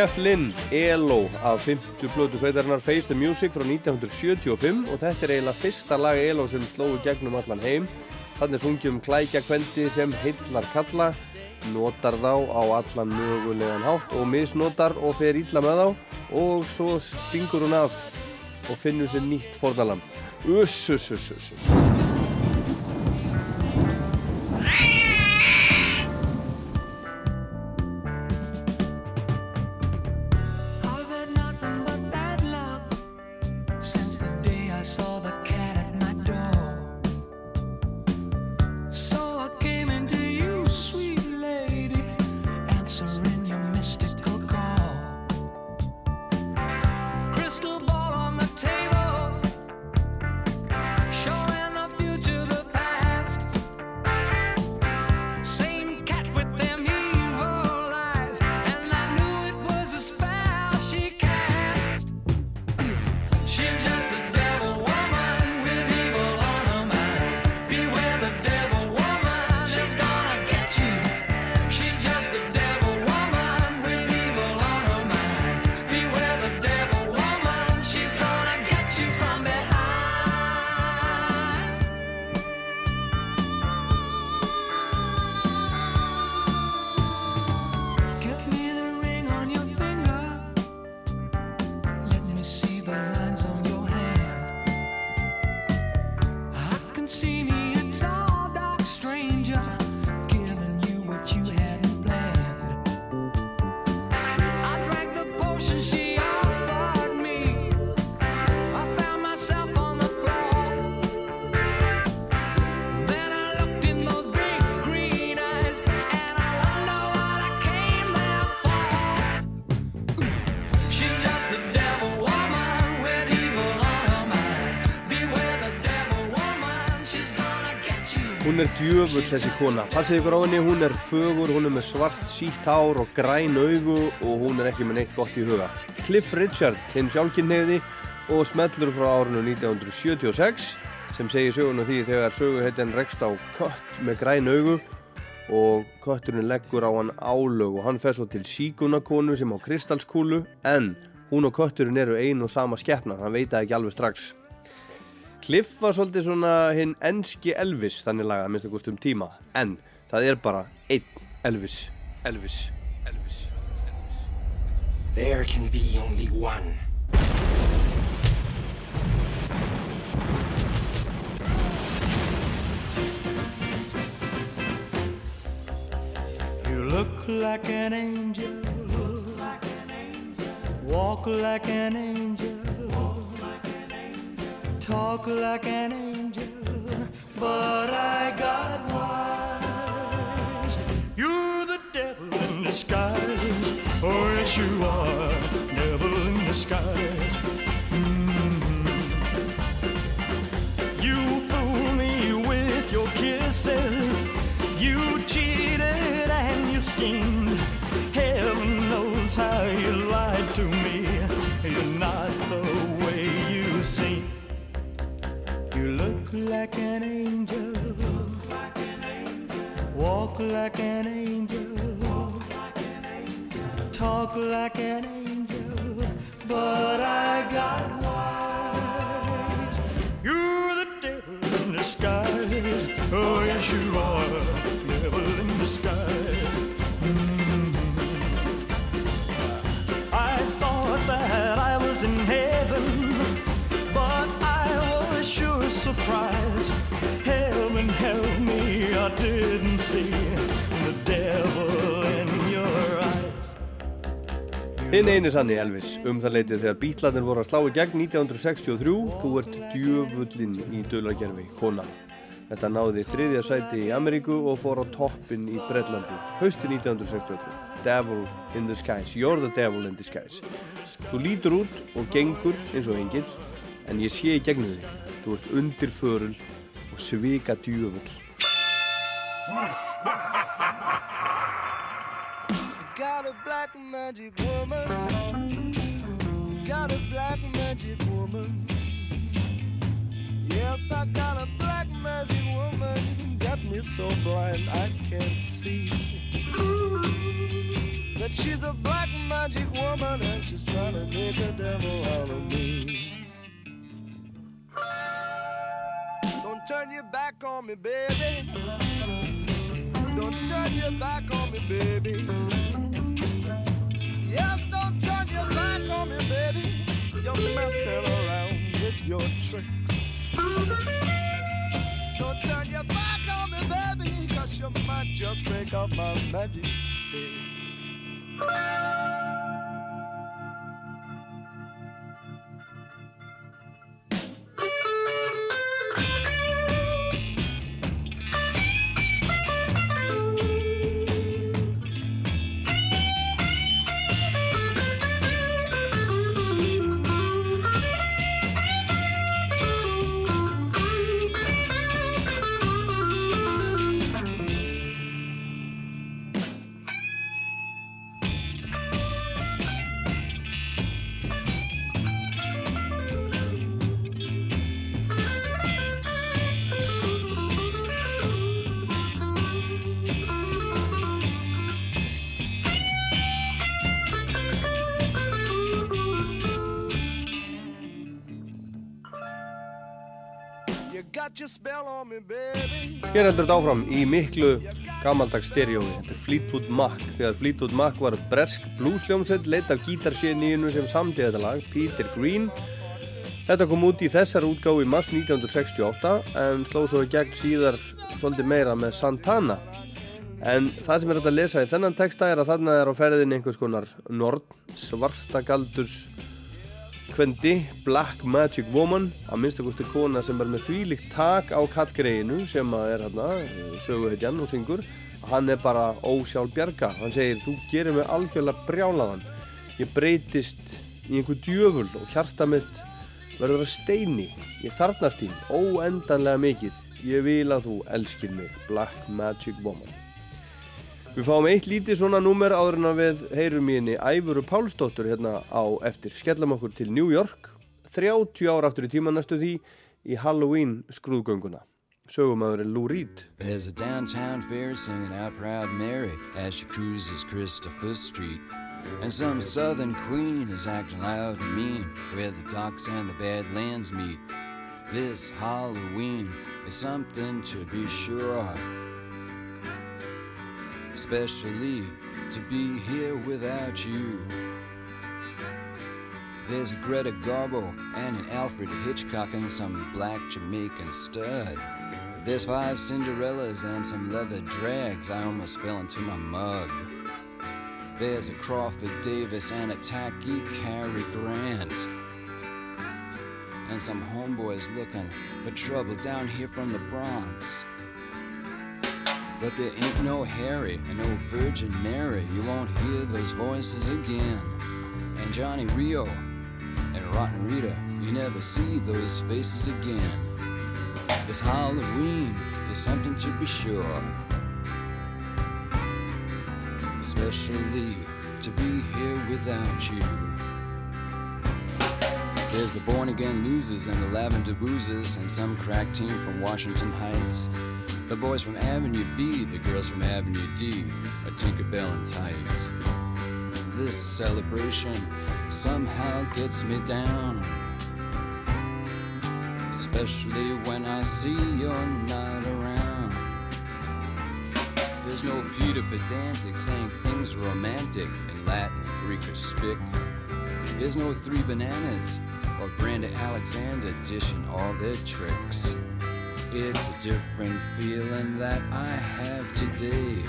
Jeff Lynne, ELO af 50 plötu sveitarinnar Face the Music frá 1975 og þetta er eiginlega fyrsta lag ELO sem slói gegnum allan heim. Þannig er sungið um klækja kvendi sem heillar kalla, notar þá á allan mögulegan hátt og misnotar og fer illa með þá og svo stingur hún af og finnur sér nýtt fornalam. Uss, Hún er djöfull þessi kona. Passið ykkur á henni, hún er fögur, hún er með svart sítt hár og græn augu og hún er ekki með neitt gott í huga. Cliff Richard, hinn sjálfkynniði og smellur frá árinu 1976 sem segir söguna því þegar söguhetjan rekst á kött með græn augu og kötturinn leggur á hann álög og hann fer svo til síkunakonu sem á kristalskúlu en hún og kötturinn eru ein og sama skeppna, hann veit það ekki alveg strax. Cliff var svolítið svona hinn enski Elvis þannig lagað minnst að gúst um tíma en það er bara einn Elvis Elvis, Elvis There can be only one. You look like an angel. Walk like an angel. talk like an angel, but I got wise. You're the devil in disguise. Oh, yes, you are, devil in disguise. Mm-hmm. You fool me with your kisses. You cheated and you schemed. Heaven knows how you look like an angel, walk like an angel, talk like an angel, but I got wise. You're the devil in disguise. Oh, yes, you are. Devil in disguise. See the devil in your eyes. Hinn eini sanni Elvis um það leitið þegar bítlarnir voru að slá í gegn 1963 Þú ert djöfullin í dölargerfi, kona. Þetta náði þriðja sæti í Ameríku og fór á toppin í Breitlandi hausti 1963 Devil in the Skies, You're the Devil in the Skies. Þú lítur út og gengur eins og engill en ég sé í gegnum þig. Þú ert undir förul og svika djöfull Got a black magic woman. Got a black magic woman. Yes, I got a black magic woman. Got me so blind I can't see. That she's a black magic woman and she's trying to make a devil out of me. Don't turn your back on me, baby. Don't turn your back on me, baby. Yes, don't turn your back on me, baby. You're messing around with your tricks. Don't turn your back on me, baby, cause you might just break up my magic stick. Hér heldur þetta áfram í miklu gamaldags stereói. Þetta er Fleetwood Mac. Þegar Fleetwood Mac var bresk bluesljómsveit leitt af gítarséníinu sem samdi þetta lag, Peter Green. Þetta kom út í þessar útgáfi í mars 1968 en sló svo í gegn síðar svolítið meira með Santana. En það sem er hægt að lesa í þennan texta er að þarna er á ferðin einhvers konar nord svartagaldurs kvendi Black Magic Woman að minnstakosti kona sem er með þvílíkt tak á kattgreinu sem er hérna söguhetjan og syngur. Hann er bara ósjálf bjarga hann segir þú gerir mig algjörlega brjálaðan. Ég breytist í einhver djöful og hjarta mitt verður að steini. Ég þarnast þín óendanlega mikið. Ég vil að þú elskir mig Black Magic Woman Við fáum eitt lítið svona númer áður en að við heyrum í henni Ævuru Pálsdóttur hérna á eftir. Skellum okkur til New York, 30 ára aftur í tíma næstu því í Halloween skrúðgönguna. Sögumæðurinn Lou Reed. There's a downtown fair singing out Proud Mary as she cruises Christopher Street. And some southern queen is acting loud and mean where the docks and the badlands meet. This Halloween is something to be sure. Especially to be here without you. There's a Greta Garbo and an Alfred Hitchcock and some black Jamaican stud. There's five Cinderellas and some leather drags. I almost fell into my mug. There's a Crawford Davis and a tacky Cary Grant. And some homeboys looking for trouble down here from the Bronx. But there ain't no Harry and no Virgin Mary. You won't hear those voices again. And Johnny Rio and Rotten Rita, you never see those faces again. This Halloween is something to be sure. Especially to be here without you. There's the born again losers and the lavender boozers, and some crack team from Washington Heights. The boys from Avenue B, the girls from Avenue D, a Tinkerbell in tights. This celebration somehow gets me down. Especially when I see you're not around. There's no Peter pedantic saying things romantic in Latin, Greek, or Spic. There's no three bananas or Brandon Alexander dishing all their tricks. It's a different feeling that I have today.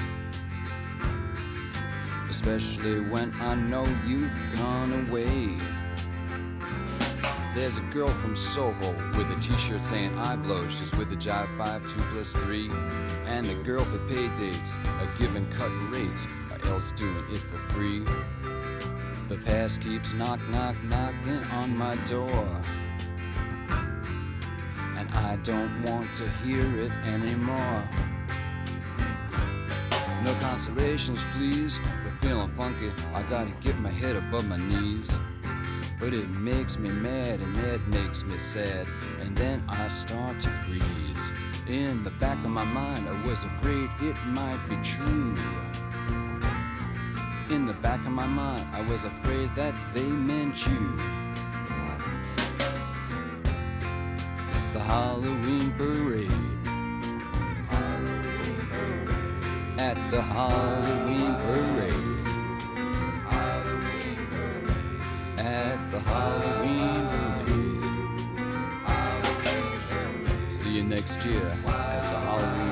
Especially when I know you've gone away. There's a girl from Soho with a t-shirt saying I blow. She's with the Jive 5 2 plus 3. And the girl for pay dates are giving cut rates or else doing it for free. The past keeps knock knock knocking on my door. I don't want to hear it anymore. No consolations, please, for feeling funky. I gotta get my head above my knees. But it makes me mad and that makes me sad. And then I start to freeze. In the back of my mind, I was afraid it might be true. In the back of my mind, I was afraid that they meant you. The Halloween parade. At the Halloween parade. At the Halloween parade. See you next year at the Halloween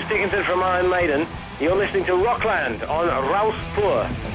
Bruce Dickinson from Iron Maiden. You're listening to Rockland on Rouse Poor.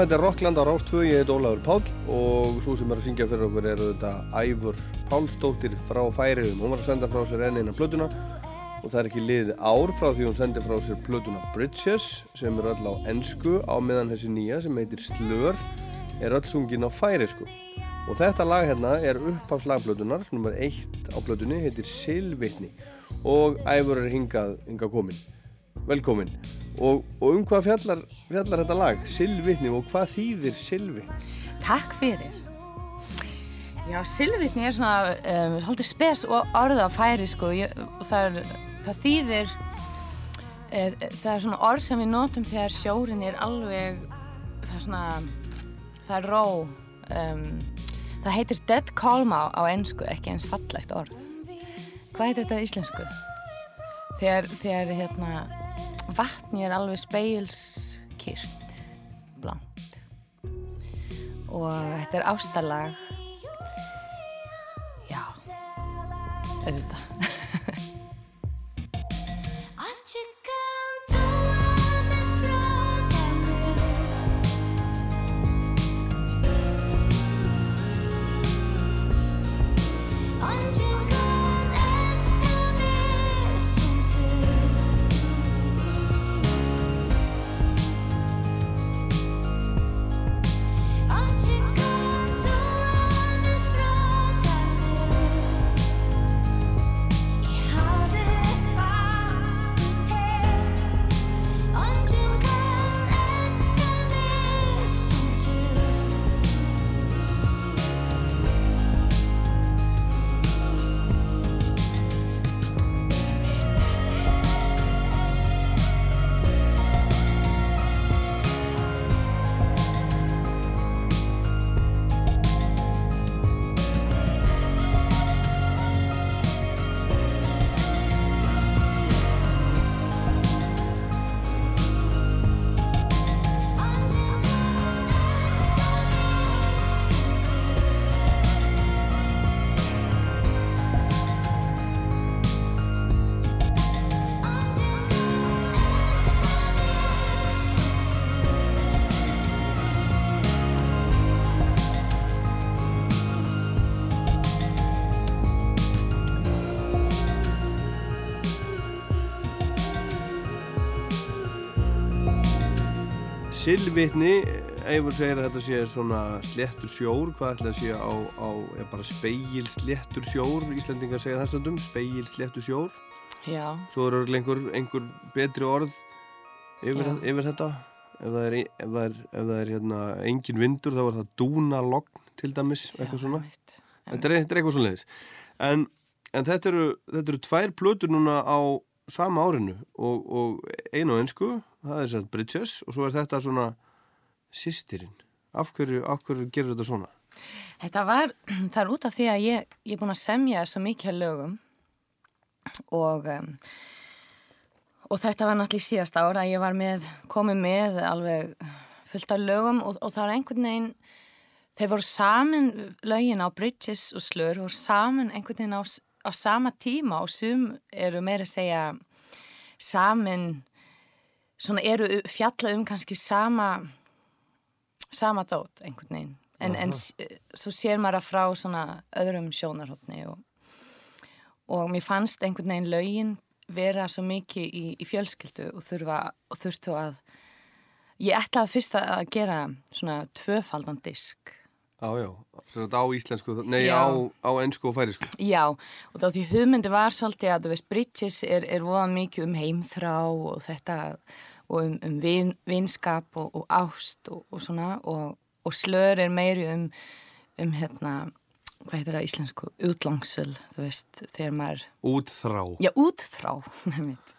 Þetta er Rockland á Rástvö, ég heit Ólafur Páll og svo sem er að syngja fyrir okkur eru þetta Ævur Pálsdóttir frá Færiðum. Hún var að senda frá sér enn eina plötuna og það er ekki liðið ár frá því hún sendi frá sér plötuna Bridges sem er öll á ennsku á meðan þessi nýja sem heitir Slör er öll sungin á færisku. Og þetta lag hérna er uppháslagplötunar, nummer eitt á plötunni, heitir Silvitni og Ævur er hingað, hingað komin. Velkomin. Og, og um hvað fjallar, fjallar þetta lag, Silvitni og hvað þýðir Silvitni? Takk fyrir. Já, silvitni er svona um, svolítið spes og orða á færi sko ég, og það, er, það þýðir Eh, Það er svona orð sem við notum þegar sjórin er alveg, það er svona, það er ró. Um, það heitir dead calm á, á ennsku, ekki eins fallegt orð. Hvað heitir þetta á íslensku? Þegar, þegar hérna, vatni er alveg speilskýrt, blankt. Og þetta er ástarlag. Já, auðvitað. Silvitni, Eifur segir að þetta sé svona sléttur sjór, hvað ætla að sé á, á bara speil sléttur sjór, Íslandingar segja það stundum, speil sléttur sjór. Já. Svo eru einhver, einhver betri orð yfir, Já. yfir þetta. Ef það er, ef það er, ef það er hérna, engin vindur þá er það dúnalogn til dæmis, eitthvað svona. Þetta er, þetta er eitthvað svona leiðis. En, en þetta, eru, þetta eru tvær plötur núna á sama árinu og, og einu á ennsku, það er sett Bridges og svo er þetta svona sýstirinn. Af hverju, af hverju gerur þetta svona? Þetta var, það er út af því að ég, ég er búin að semja svo mikið lögum og, um, og þetta var náttúrulega í síðasta ára að ég var með, komið með alveg fullt af lögum og, og það var einhvern veginn, þeir voru saman lögin á Bridges og Slur voru saman einhvern veginn á, á sama tíma og sum eru meira að segja saman, svona eru fjalla um kannski sama sama dót einhvern veginn. En, en svo sér maður að frá svona öðrum sjónarhóttni og, og mér fannst einhvern veginn lögin vera svo mikið í, í fjölskyldu og, þurfa, og þurftu að ég ætlaði fyrst að gera svona tvöfaldan disk Já, já, þetta á íslensku, nei Já. á, á ennsku og færisku. Já, og þá því hugmyndi var svolítið að, þú veist, Bridges er, er voða mikið um heimþrá og þetta og um, um vin, vinskap og, og ást og, og svona og, og slör er meiri um, um hérna, hvað heitir það íslensku, útlangsöl, þú veist, þegar maður, Útþrá. já, útþrá, nefnt.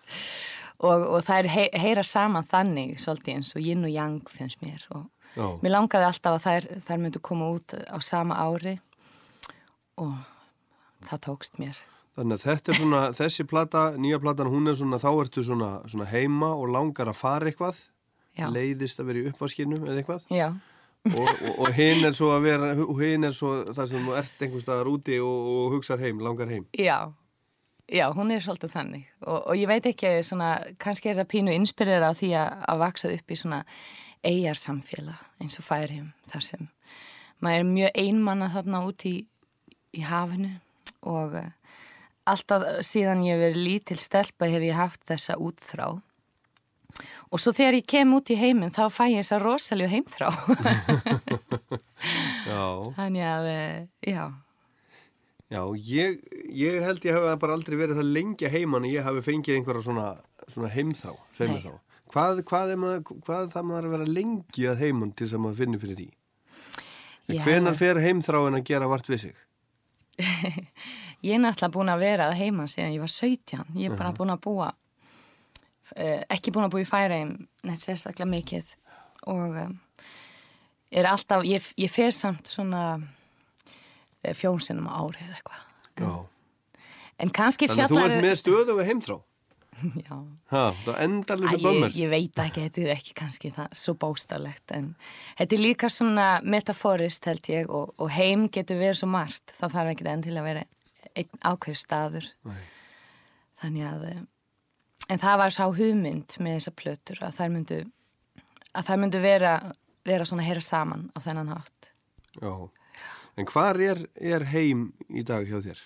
Og, og það er heyra saman þannig svolítið eins og yin og yang finnst mér og Já. mér langaði alltaf að þær, þær myndu koma út á sama ári og það tókst mér. Þannig að þetta er svona, þessi plata, nýja platan, hún er svona, þá ertu svona, svona heima og langar að fara eitthvað, Já. leiðist að vera í uppvaskinu eða eitthvað. Já. Og, og, og hinn er svo að vera, hinn er svo það sem þú ert einhvers staðar úti og, og hugsar heim, langar heim. Já, já, hún er svolítið þannig og, og ég veit ekki svona, kannski er það pínu inspirera á því að, að vaksa upp í svona eigjar samfélag eins og færhjum þar sem maður er mjög einmanna þarna út í, í hafinu. Og uh, alltaf síðan ég verið lítil stelpa hef ég haft þessa útþrá. Og svo þegar ég kem út í heiminn þá fæ ég þessa rosaljú heimþrá. Já. þannig að, uh, já. Já, ég, ég held ég hef bara aldrei verið það lengi heimann að ég hafi fengið einhverja svona, svona heimþrá, þá. Hvað, hvað, maður, hvað það maður að vera lengi að heimann til þess að maður finnir fyrir því? Hvenar fer heimþráin að gera vart við sig? Ég er náttúrulega búin að vera að heima síðan ég var 17. Ég er bara Aha. búin að búa uh, ekki búin að búa í Færheim neitt sérstaklega mikið og um, er alltaf, ég, ég fer samt svona uh, fjónsinnum árið eitthvað. Já. En kannski Þannig að þú ert með stöðu og heimþrá. Já. Ha, það endar þessu ég, bömmur. ég veit ekki, þetta er ekki kannski það svo bóstarlegt en þetta er líka svona metaforist held ég og, og heim getur verið svo margt það þarf ekki enn til að vera einn ákveð staður Nei. þannig að en það var sá hugmynd með þessa plötur að þær myndu að þær myndu vera, vera svona að heyra saman á þennan hátt Já. En hvar er, er heim í dag hjá þér?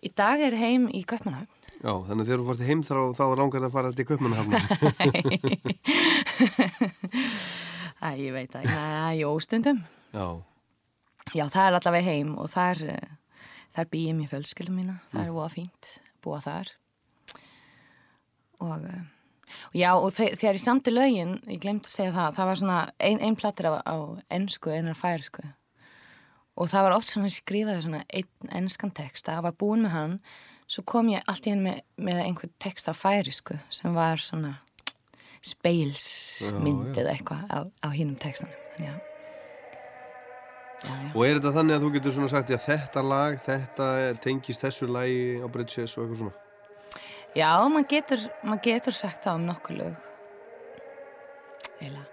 Í dag er heim í Kaupmannhafn Já, þannig að þegar þú fórst heim þá, langar það að fara til Kaupmannahafnar. Æ, ég veit það, Æ, jú, stundum Já. Já, það er allavega heim og þar, eh, þar býjum ég fjölskyldum mína. Það er voða fínt að búa þar. Og, eh, og já, og þe þegar ég samti lögin, ég glemt að segja það, það var svona ein, ein plattir á, á ennsku, einar færisku. Og það var oft svona skrifaði svona einn ennskan text, það var búin með hann, svo kom ég allt í henn með, með einhver text á færisku sem var svona speilsmynd Já, já. eða eitthvað á, á hinnum textanum. Þannig að Og er þetta þannig að þú getur svona sagt að þetta lag, þetta tengist þessu lagi á Bridges og eitthvað svona? Já, maður getur, maður getur sagt það um nokkuð lög. Eila.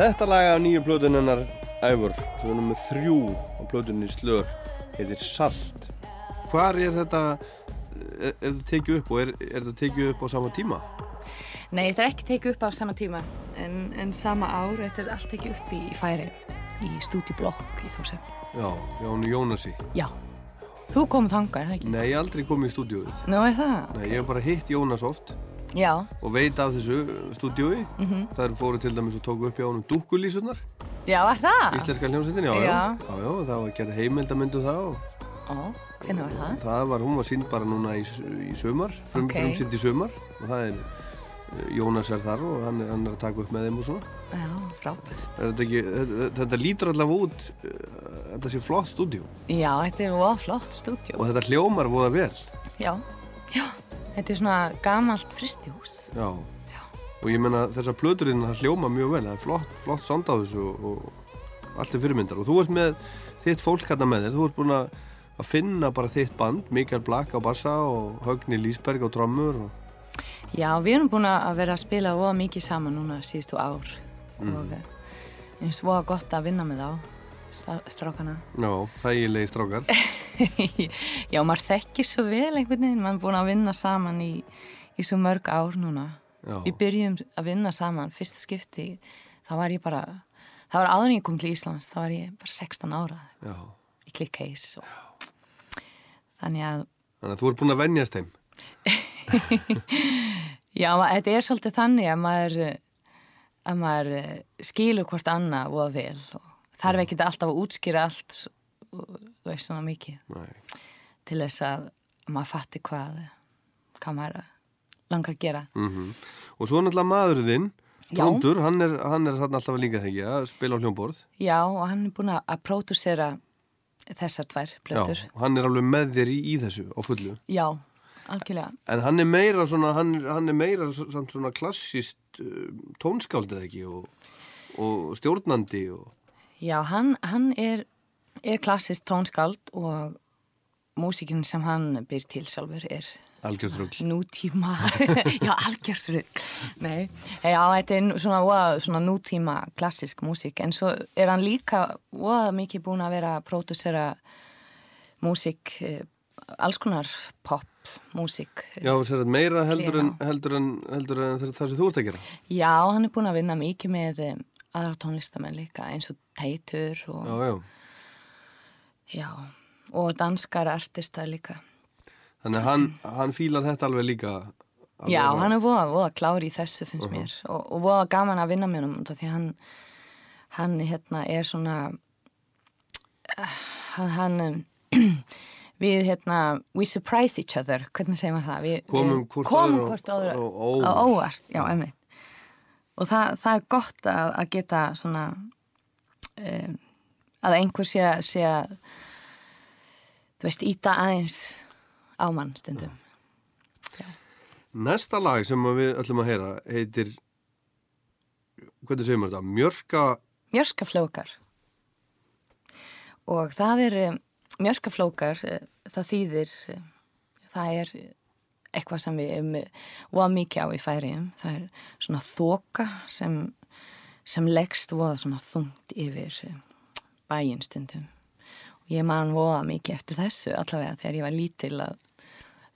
Þetta lag af nýju plötun hennar Ævur, sem er nummið þrjú á plötunni Slör, heitir Salt. Hvar er þetta, er, er þetta tekið upp og er, er þetta tekið upp á sama tíma? Nei, þetta er ekki tekið upp á sama tíma en, en sama ár, þetta er allt tekið upp í, færi í stúdíblokk í Þórsef. Já, Jón Jónasi. Já, þú kom þangar, er það ekki? Nei, ég aldrei komið í stúdíóið. Nú er það? Nei, ég hef bara hitt Jónas oft Já, og veit af þessu stúdíói. Mhm. Það fóru til dæmis og tóku upp hjá honum dúkkulísunar, já, er það? íslenska hljómsveitin, já, já. Já. Já, það var gerð heimildamindu það og Ó, hvernig var það? það var, hún var sínd bara núna í, í sumar, frum, Ok. frumsýnd í sumar og það er Jónas er þar og hann, hann er að taka upp með þeim og svona. Já, frábært. Þetta, ekki, þetta, þetta lítur allavega út, uh, þetta sé flott stúdíu Já, þetta er flott stúdíu. og þetta hljómar voða vel. Já, já. Þetta er svona gamalt fristihús. Já. Og ég menna þessar plöturinn það hljóma mjög vel, það er flott, flott þessu og, og allt er fyrirmyndar. Og þú ert með þitt fólk hérna með þér, þú ert búin að finna bara þitt band, Mikael Black á bassa og Högni Lísberg á trommur og... Já, við erum búin að vera að spila voða mikið saman núna síðustu ár Mm. og eh, eins voða gott að vinna með þá, strákana. Já, þægilegi strákar. Já, maður þekkir svo vel einhvern veginn, maður er búin að vinna saman í, í svo mörg ár núna. Já. Við byrjum að vinna saman, fyrsta skipti, þá var ég bara, það var áður ég kom til Íslands, þá var ég bara 16 ára Já. í Case og þannig að, Þannig að þú ert búin að venjast þeim. já, þetta er svolítið þannig að maður, að maður eh, skilur hvort annað voða vel og þarf ekki alltaf að útskýra allt, þú veist svona mikið, Nei. til þess að maður fatti hvað, hvað maður langar að gera. Mm Og svo náttúrulega Já. Tróndur, hann er, hann er alltaf líka þegja að spila á hljómborð. Já, og hann er búin að- pródúsera þessar tvær plötur. Já, og hann er alveg með þér í, í þessu á fullu. Já, algjörlega. En hann er meira svona, hann, hann er meira svona klassist uh, tónskáldið ekki og, og stjórnandi og... Já, hann, hann er, er klassist tónskáld og músikinn sem hann byr til sjálfur er Algjörðrugl. nútíma, já, algjörður, nei, já, þetta er svona, svona nútíma klassisk músík, en svo er hann líka voða mikið búin að vera að pródusera músík, eh, alls konar pop, músík. Já, meira heldur en, heldur en, heldur en það sem þú ert að gera. Já, hann er búin að vinna mikið með um, aðra tónlistamenn líka, eins og teitur og, Já, já. já, og danskar artistar líka. Þannig að hann, hann fílar þetta alveg líka. Já, vera- hann er voða, voða klár í þessu finnst Uh-huh. mér og, og voða gaman að vinna hann út af því hann, hann hérna er svona uh, hann, hann um, við hérna we surprise each other, hvernig segir maður það? Við, Komum við, hvort komum öðru á- óvart. óvart, já, og það, það er gott að, að geta svona um, að einhver sé, að- sé að þú veist, íta aðeins á mann stundum. Næsta lag sem við ætlum að heyra heitir, hvernig segir maður þetta, Mjörka, mjörskaflókar og það er mjörskaflókar eh, það þýðir eh, það er eitthvað sem við um, voða mikið á í færiðum það er svona þoka sem, sem leggst voða svona þungt yfir eh, bæinn stundum. Og ég man voða mikið eftir þessu allavega þegar ég var lítil að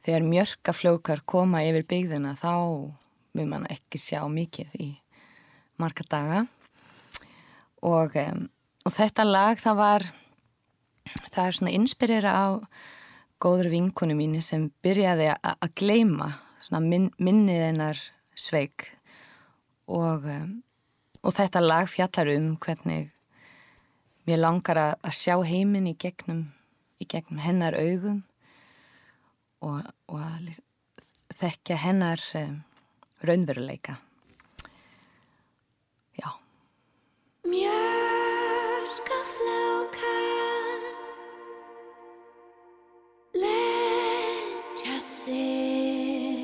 þegar mjörkaflókar koma yfir byggðina þá mun man ekki sjá mikið í marga daga. Og, um, og þetta lag það var það er svona inspirera á góður vinkonu mínu sem byrjaði að gleyma svona min, minnið hennar sveik. Og, um, og þetta lag fjallar um hvernig mér langar að, að sjá heiminn í gegnum, í gegnum hennar augum og, og að þekkja hennar um, raunveruleika. Mjörkaflókar leggja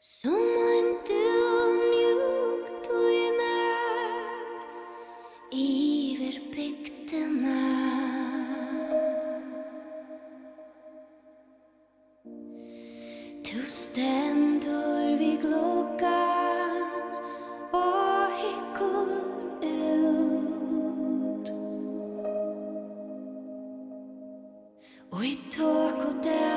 sig Og í tók og dalinn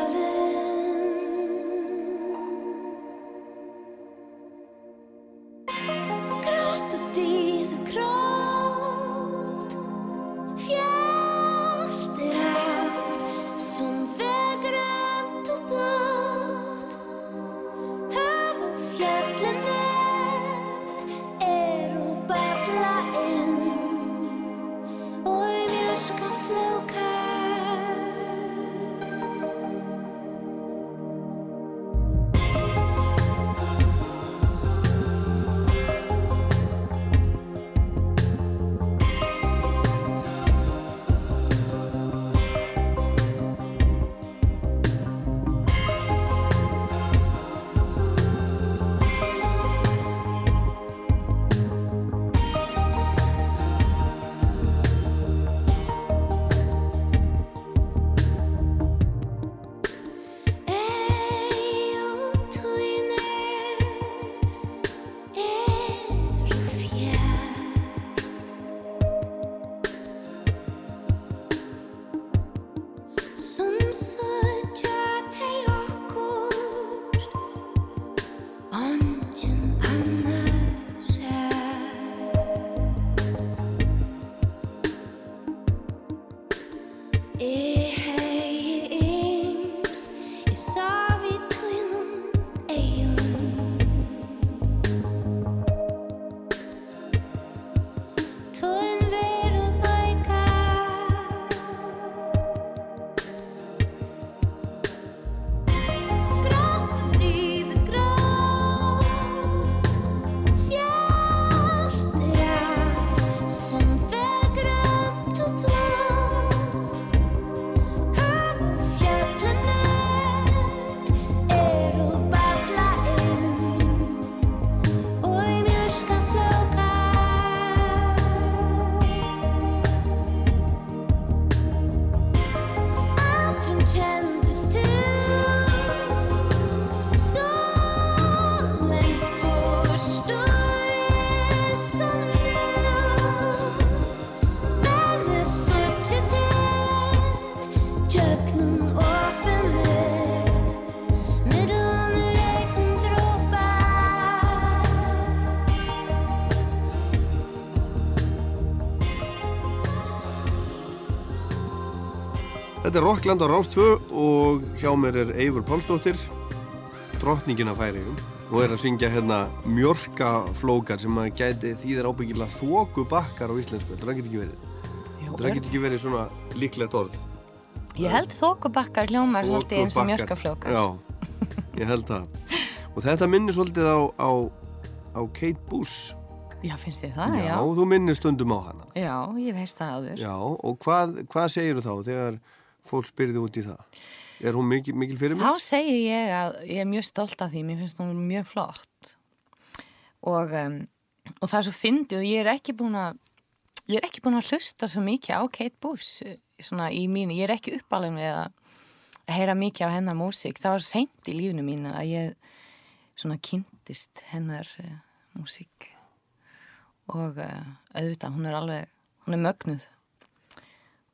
Þetta er Rockland á Rás 2 og hjá mér er Eivur Pálsdóttir, drottningin af færiðum og er að syngja hérna mjörkaflókar sem að gæti þýðir ábyggilega þóku bakkar á íslensku. Þetta getur ekki verið. Þetta getur ekki verið svona líklegt orð. Ég held þókubakkar hljómar svolítið eins og Þokubakkar. mjörkaflókar. Já, ég held það. Og þetta minnir svolítið á, á, á Kate Bush. Já, finnst þið það? Já. þú minnir stundum á hana. Já, ég veist það áður. Já, og hvað, hvað segir þá þegar fólk spyrði út í það? Er hún mikil, mikil fyrir mig? Þá segi ég að ég er mjög stolt af því, mér finnst hún mjög flott. Og, um, og það er svo fyndið og ég er ekki búin að ég er ekki búin að hlusta svo mikið á Kate Bush eh, svona í mínu, ég er ekki uppalinn við að heyra mikið á hennar músík, það var seint í lífinu mínu að ég svona kynntist hennar uh, músík. Og uh, auðvitað, hún er alveg hún er mögnuð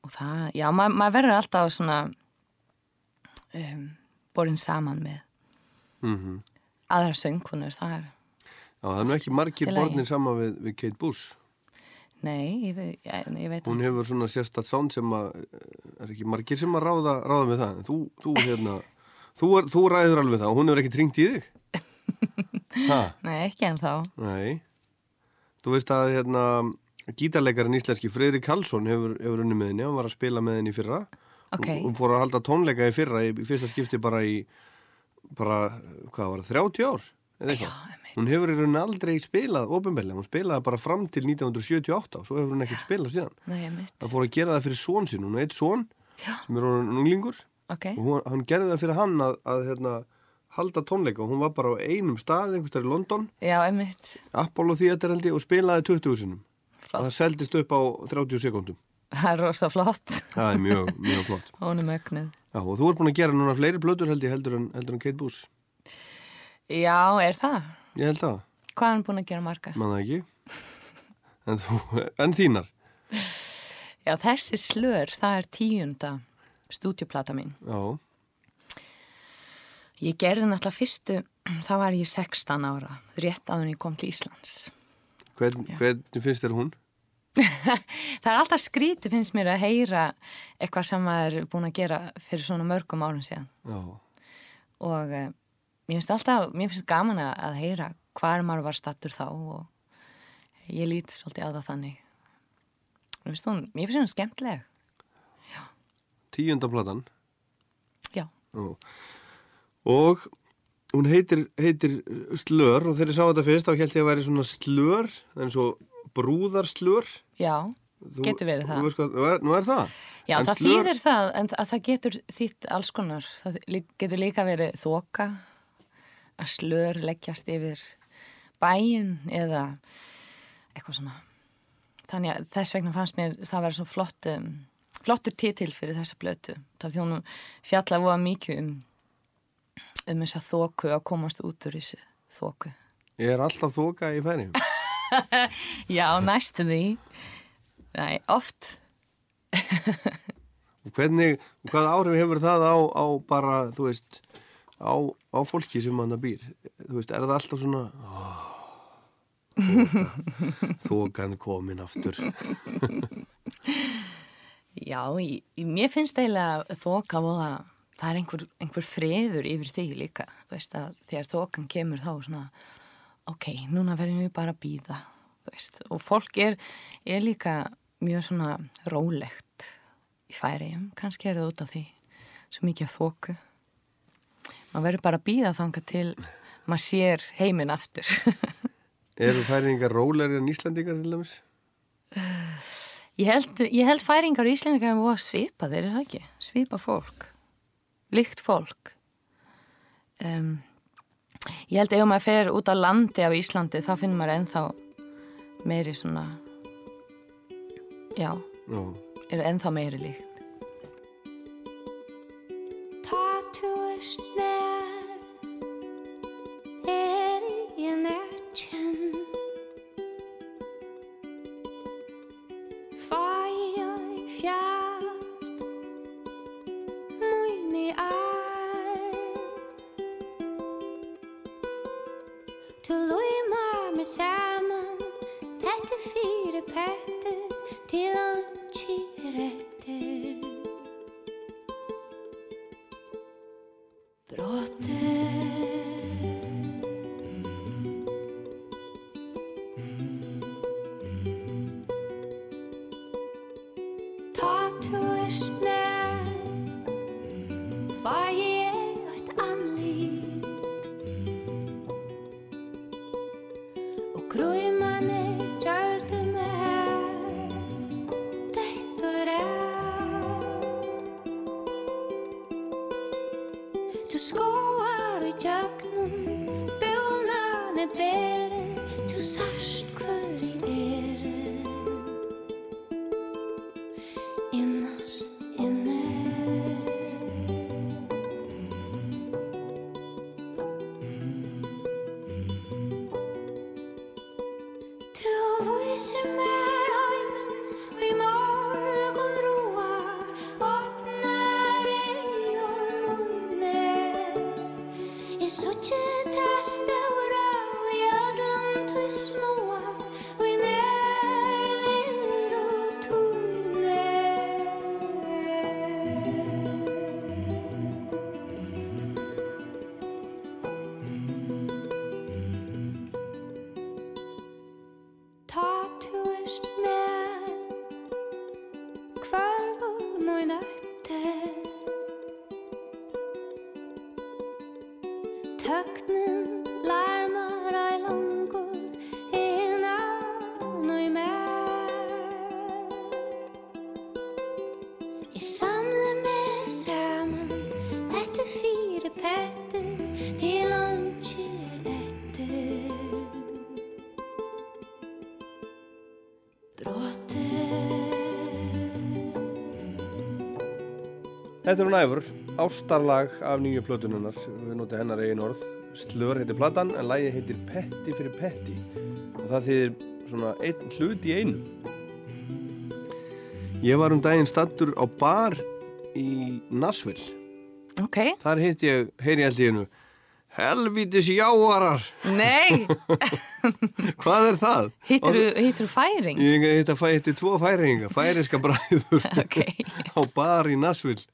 og það, já, ma maður verður alltaf svona um, borin saman með Mm aðra söngkunur, það er Já, það er nú ekki margir borðnir saman við, við Kate Bush. nei, ég, ve- ég, ég veit Hún hefur svona sérstatt sound sem að, er ekki margir sem að ráða, ráða með það. Þú, þú, hérna, þú, er, þú ræður alveg það, hún hefur ekki tringt í þig. Ha, nei, ekki en þá nei. Þú veist að, hérna, gítarleikarinn íslenski Freyri Karlsson hefur, hefur unni með henni, hann var að spila með henni í fyrra. Ok. Hún, hún fór að halda tónleika í fyrra, í, fyrsta skipti bara í, bara, hvað var það, 30 ár? Eða eitthvað. Hún hefur í rauninni aldrei spilað ofinbellega, hún spilaði bara fram til 1978 og svo hefur hún ekkert spilað síðan. nei, Það fór að gera það fyrir svon sín, hún heit svon sem er unglingur ok og hún, hann gerði það fyrir hann að, að hérna, halda tónleika og hún var bara á einum stað einhvers staðar í London, já, Apollo Theater held ég og spilaði 20 sinum og það seldist upp á 30 sekundum það er rosa flott. Það er mjög, mjög flott. Hún er mögnuð Já, og þú ert búin að gera núna fleiri blöður held ég heldur en, heldur en Kate Bush. Já, er það? ég held það, hvað er hann búin að gera margar? mann það ekki. En, þú, en þínar? Já, þessi slör, það er tíunda stúdjuplata mín. Já, ég gerði náttúrulega fyrstu þá var ég 16 ára rétt en ég kom til Íslands. Hvern, hvernig finnst þér hún? Það er alltaf skrítið finnst mér að heyra eitthvað sem maður er búin að gera fyrir svona mörgum árum síðan. Já, og uh, mér finnst alltaf, mér finnst gaman að, heyra hvar maður var stattur þá og ég lít svolítið á það þannig. Mér finnst hún, mér finnst hún skemmtileg. Tíunda platan. Já. Já. Og hún heitir, heitir slör og þegar ég sá þetta fyrst þá held ég að væri svona slör en svo brúðarslör. Já, Þú- getur verið það. hvað, nú, er, nú er það. Já, En það slör- þýðir það en að það getur þýtt alls konar. Það getur líka verið þoka að slör leggjast yfir bæin eða eitthvað svona. Þannig að þess vegna fannst mér það vera svo flott um, flottur titil fyrir þessa blötu þá því hún fjalla voða mikið um um þessa þóku að komast út úr þessu þóku Ég er alltaf þoka í færi já, næstu því. Nei, oft. Hvernig, hvað áhrif hefur það á, á bara, þú veist á, á fólki sem hann býr? Þú veist, er það alltaf svona oh, þoka, þokan komin aftur. Já, í, mér finnst eiginlega þoka voða, það er einhver, einhver friður yfir því líka, þú veist að þegar þokan kemur þá svona, ok, núna verðum við bara að býða, og fólk er, er líka mjög svona rólegt í færiðum, kannski er það út á því, svo mikið af þoku, maður verður bara að býða þanga til maður sér heiminn aftur. eru færingar rólegri en Íslandingar til dæmis? Ég held, ég held færingar í Íslendingar er voða svipa, þeir eru það ekki, svipa fólk, líkt fólk. Um, ég held ef maður fer út á landi af Íslandi þá finnir maður ennþá meiri svona, já, Já. er ennþá meiri líkt. Tattoo is nær Þetta er hún æfur, ástarlag af nýju plötununnar, við notið hennar eigin orð. Slör heitir platan en lagið heitir Petti fyrir Petti og það þýðir svona einn hlut í einu. Ég var um daginn stattur á bar í Nashville. Ok. Þar heit ég, heyri ég held í hennu, helvítis jáarar. Nei, Hvað er það? hittir þú færing? Ég heit að fætti tvo færinga, færiska bræður á bar í Nashville.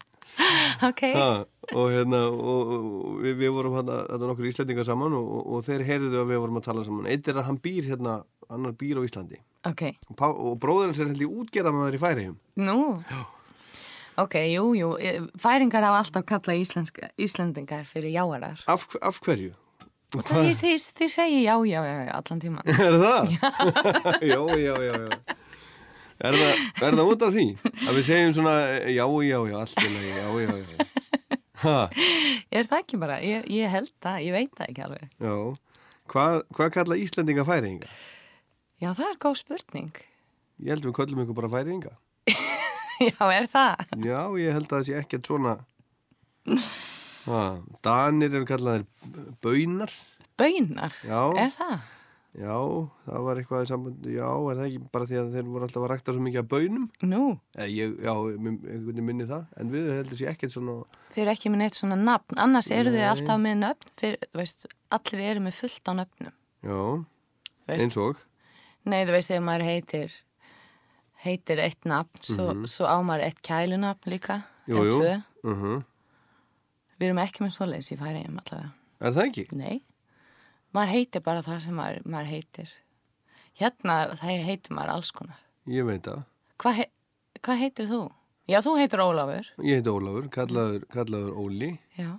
Ok. Ha, og hérna og, og við, við vorum hérna, hérna nokkur íslendingar saman og, og, og þeir heyrðu að við vorum að tala saman eitt er að hann býr hérna, annar býr á Íslandi Ok. og, og bróðurinn sér held í útgerðamaður í Færihjum Nú. Ok, jú, jú. Færingar hafa alltaf kallað íslenska, Íslendingar fyrir jáarar. af, af hverju? Það er því þið segja já, já, já, já, allan tíman. Er það? já, já, já, já Er það, er það út af því? Að við segjum svona já, já, já, allt í lagi, já, já, já Ha, Er það ekki bara? Ég, ég held það, ég veit það ekki alveg. já Hvað, hvað kalla Íslendinga færinga? Já, það er góð spurning. Ég held við köllum ykkur bara færinga Já, er það? Já, ég held að það sé ekkert svona ha, Danir eru kallaðir baunar Baunar? Já. Er það? Já, það var eitthvað í sambandi Já, er það ekki bara því að þeir voru alltaf að rækta svo mikið af baunum? Nú? Eh, ég, já, einhvern veginn minni það En við heldur sé ekkert svona Þeir eru ekki með neitt svona nafn, annars eru Nei. alltaf með fyrir, þú veist, allir eru með fullt á nöfnum. Já, Veist. eins og Nei, þú veist, þegar maður heitir, heitir eitt nafn, svo, Mhm. svo á maður eitt kælunafn líka, Jú, eða jú tvö. uh Við erum ekki með svoleiðis í færiðum allavega. Er það ekki? Nei, maður heitir bara það sem maður, maður heitir. Hérna, það heitir maður alls konar. Ég veit það Hvað he, hva heitir þú? Já, þú heitir Ólafur. Ég heiti Ólafur, kallaður, kallaður Óli Já,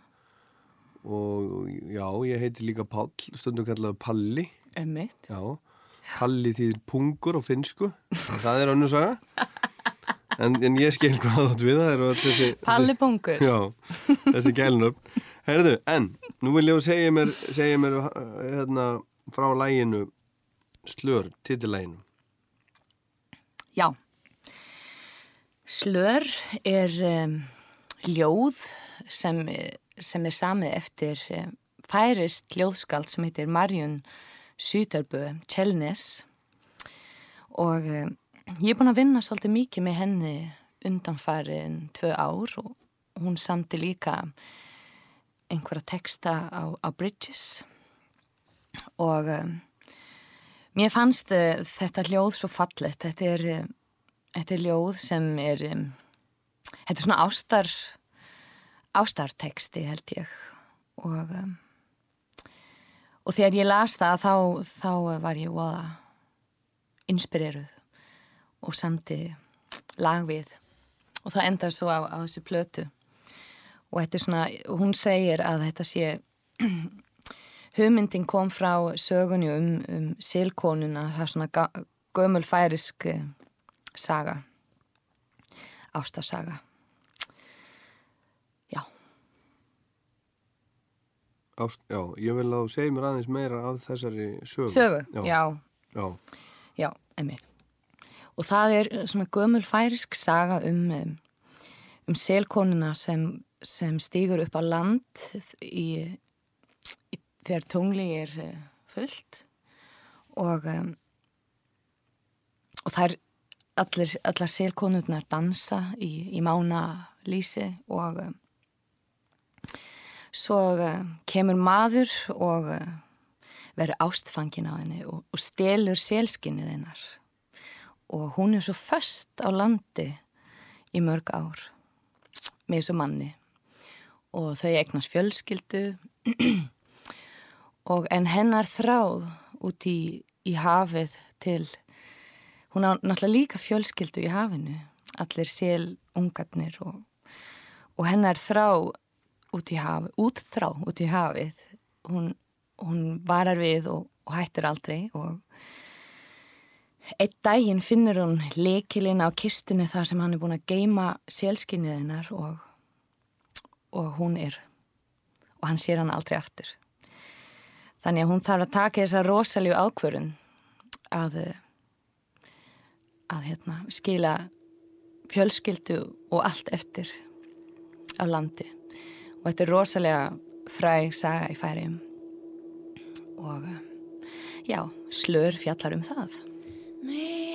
Og já, ég heiti líka Páll Stundum kallaður Palli emmitt. Já, Palli þýðir pungur á finsku Það er önnur saga En, en ég skil hvað átt við það þessi Palli pungur. Já, þessi gælnöfn Herðu, en, nú vil ég segja mér segja mér hérna, frá læginu Slör, titillæginu Já. Slör er um, ljóð sem, sem er samið eftir um, færist ljóðskald sem heitir Marjun Süterbø Kjellnes og um, ég er búin að vinna svolítið mikið með henni undanfærin tvö ár og hún samti líka einhverja texta á, á Bridges. Og um, mér fannst uh, þetta ljóð svo fallegt. Þetta er, um, þetta er ljóð sem er um, þetta er svona ástar ástarteksti held ég. Og um, og þegar ég las það þá, þá var ég voða inspireruð og samti lag við. Og það endaði svo á, á þessu plötu og þetta er svona, hún segir að þetta sé hugmyndin kom frá sögunni um, um silkonuna, það er svona ga- gömul færisk eh, saga ástasaga. Ást, Já, ég vil að þú segja mér aðeins meira af þessari sögu. Sögu, já, Já, já, emmitt og það er eh, svona gömul færisk saga um um, um selkonuna sem, sem stýgur upp á land í, í þegar tungli er eh, fullt. Og um, og það er allir, allar selkonurnar dansa í, í mána lýsi og um, svo uh, kemur maður og uh, verður ástfangin á henni og, og stelur selskinnið hennar. Og hún er svo föst á landi í mörg ár með þessu manni og þau eignast fjölskyldu. Og en hennar þráð út í, í hafið til hún á náttúrulega líka fjölskyldu í hafinu allir sel ungarnir og, og hennar þrá út í hafið, útþrá út í hafið hún, hún varar við og, og hættir aldrei og einn daginn finnur hún lekilinn á kistunni þar sem hann er búin að geima sélskinnið hennar og, og hún er. Og hann sér hann aldrei aftur. Þannig að hún þarf að taka þessa rosaljú ákvörun að að hérna skila fjölskyldu og allt eftir á landi. Og þetta er rosalega fræg saga í færiðum og uh, já, slör fjallar um það. Meðan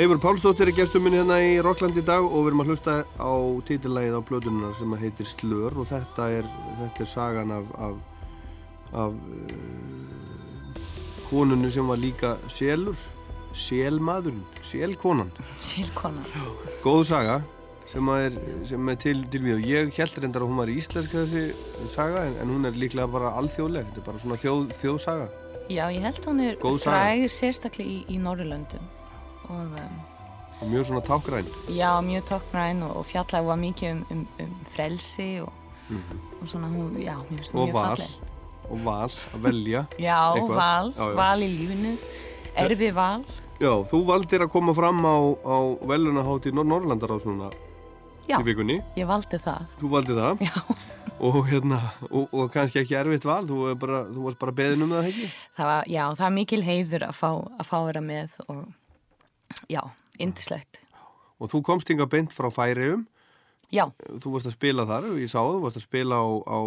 Eifur Pálsdóttir er gestur minn hérna í Rockland í dag og við erum að hlusta á titillagið á plötununa sem heitir Slör og þetta er, þetta er sagan af, af, af uh, konunni sem var líka selur, selmaðurinn, selkonan. Sílkona Góð saga sem er, sem er til, til við og ég held reyndar að hún var íslenska þessi saga en, en hún er líklega bara alþjóðleg, þetta er bara svona þjóð, þjóðsaga. Já, ég held hún er fræg sérstaklega í, í Norrlöndum og um, Og mjög svona tákræn. já, mjög tóknræn og, og fjallaði var mikið um, um, um frelsi og, Mhm. og svona hún, já, hún Og mjög val, falleg og val að velja Já, eitthvað. val, Já, já. val í lífinu erfi val Já, þú valdir að koma fram á, á velunahátti Nor Norrlandaráðs núna Já. í vikunni. Ég valdi það Þú valdi það. Já. Og hérna, og, og kannski ekki erfitt val, þú, er bara, þú varst bara beðin um það ekki? það var, já, það er mikil heiður að fá að fá að vera með og já, indislegt Og þú komst hinga beint frá Færiðum. Já. Þú varst að spila þar ég sá það, þú varst að spila á, á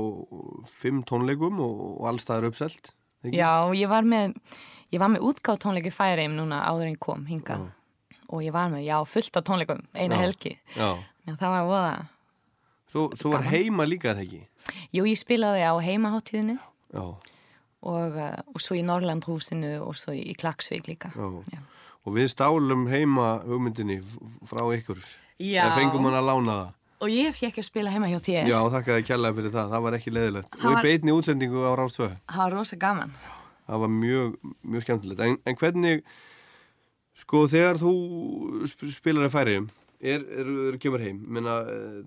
fimm tónleikum og, og allstaðar uppselt. ekki? Já, ég var með ég var með útgáð tónleiki færiðum núna áður en kom hingað og ég var með, já, fullt á tónleikum eina Já. helgi Já. já, það var voða Svo, svo var heima líka það ekki? Jú, ég spilaði á heimaháttíðinni Já. og, uh, og svo í Norrlandhúsinu og svo í Klagsvík líka Já. Og við stálum heima hugmyndinni frá ykkur. Það fengum hann að lána það. og ég fekk að spila heima hjá þér Já, þakka þið kjallaði fyrir það. Það var ekki leðilegt. Það Og í var- beitni útsendingu á Rástvöð. það var rosa gaman Það var mjög, mjög skemmtilegt. En, en hvernig, sko, þegar þú sp spilar í færiðum, er, er, er, kemur heim, menna, uh,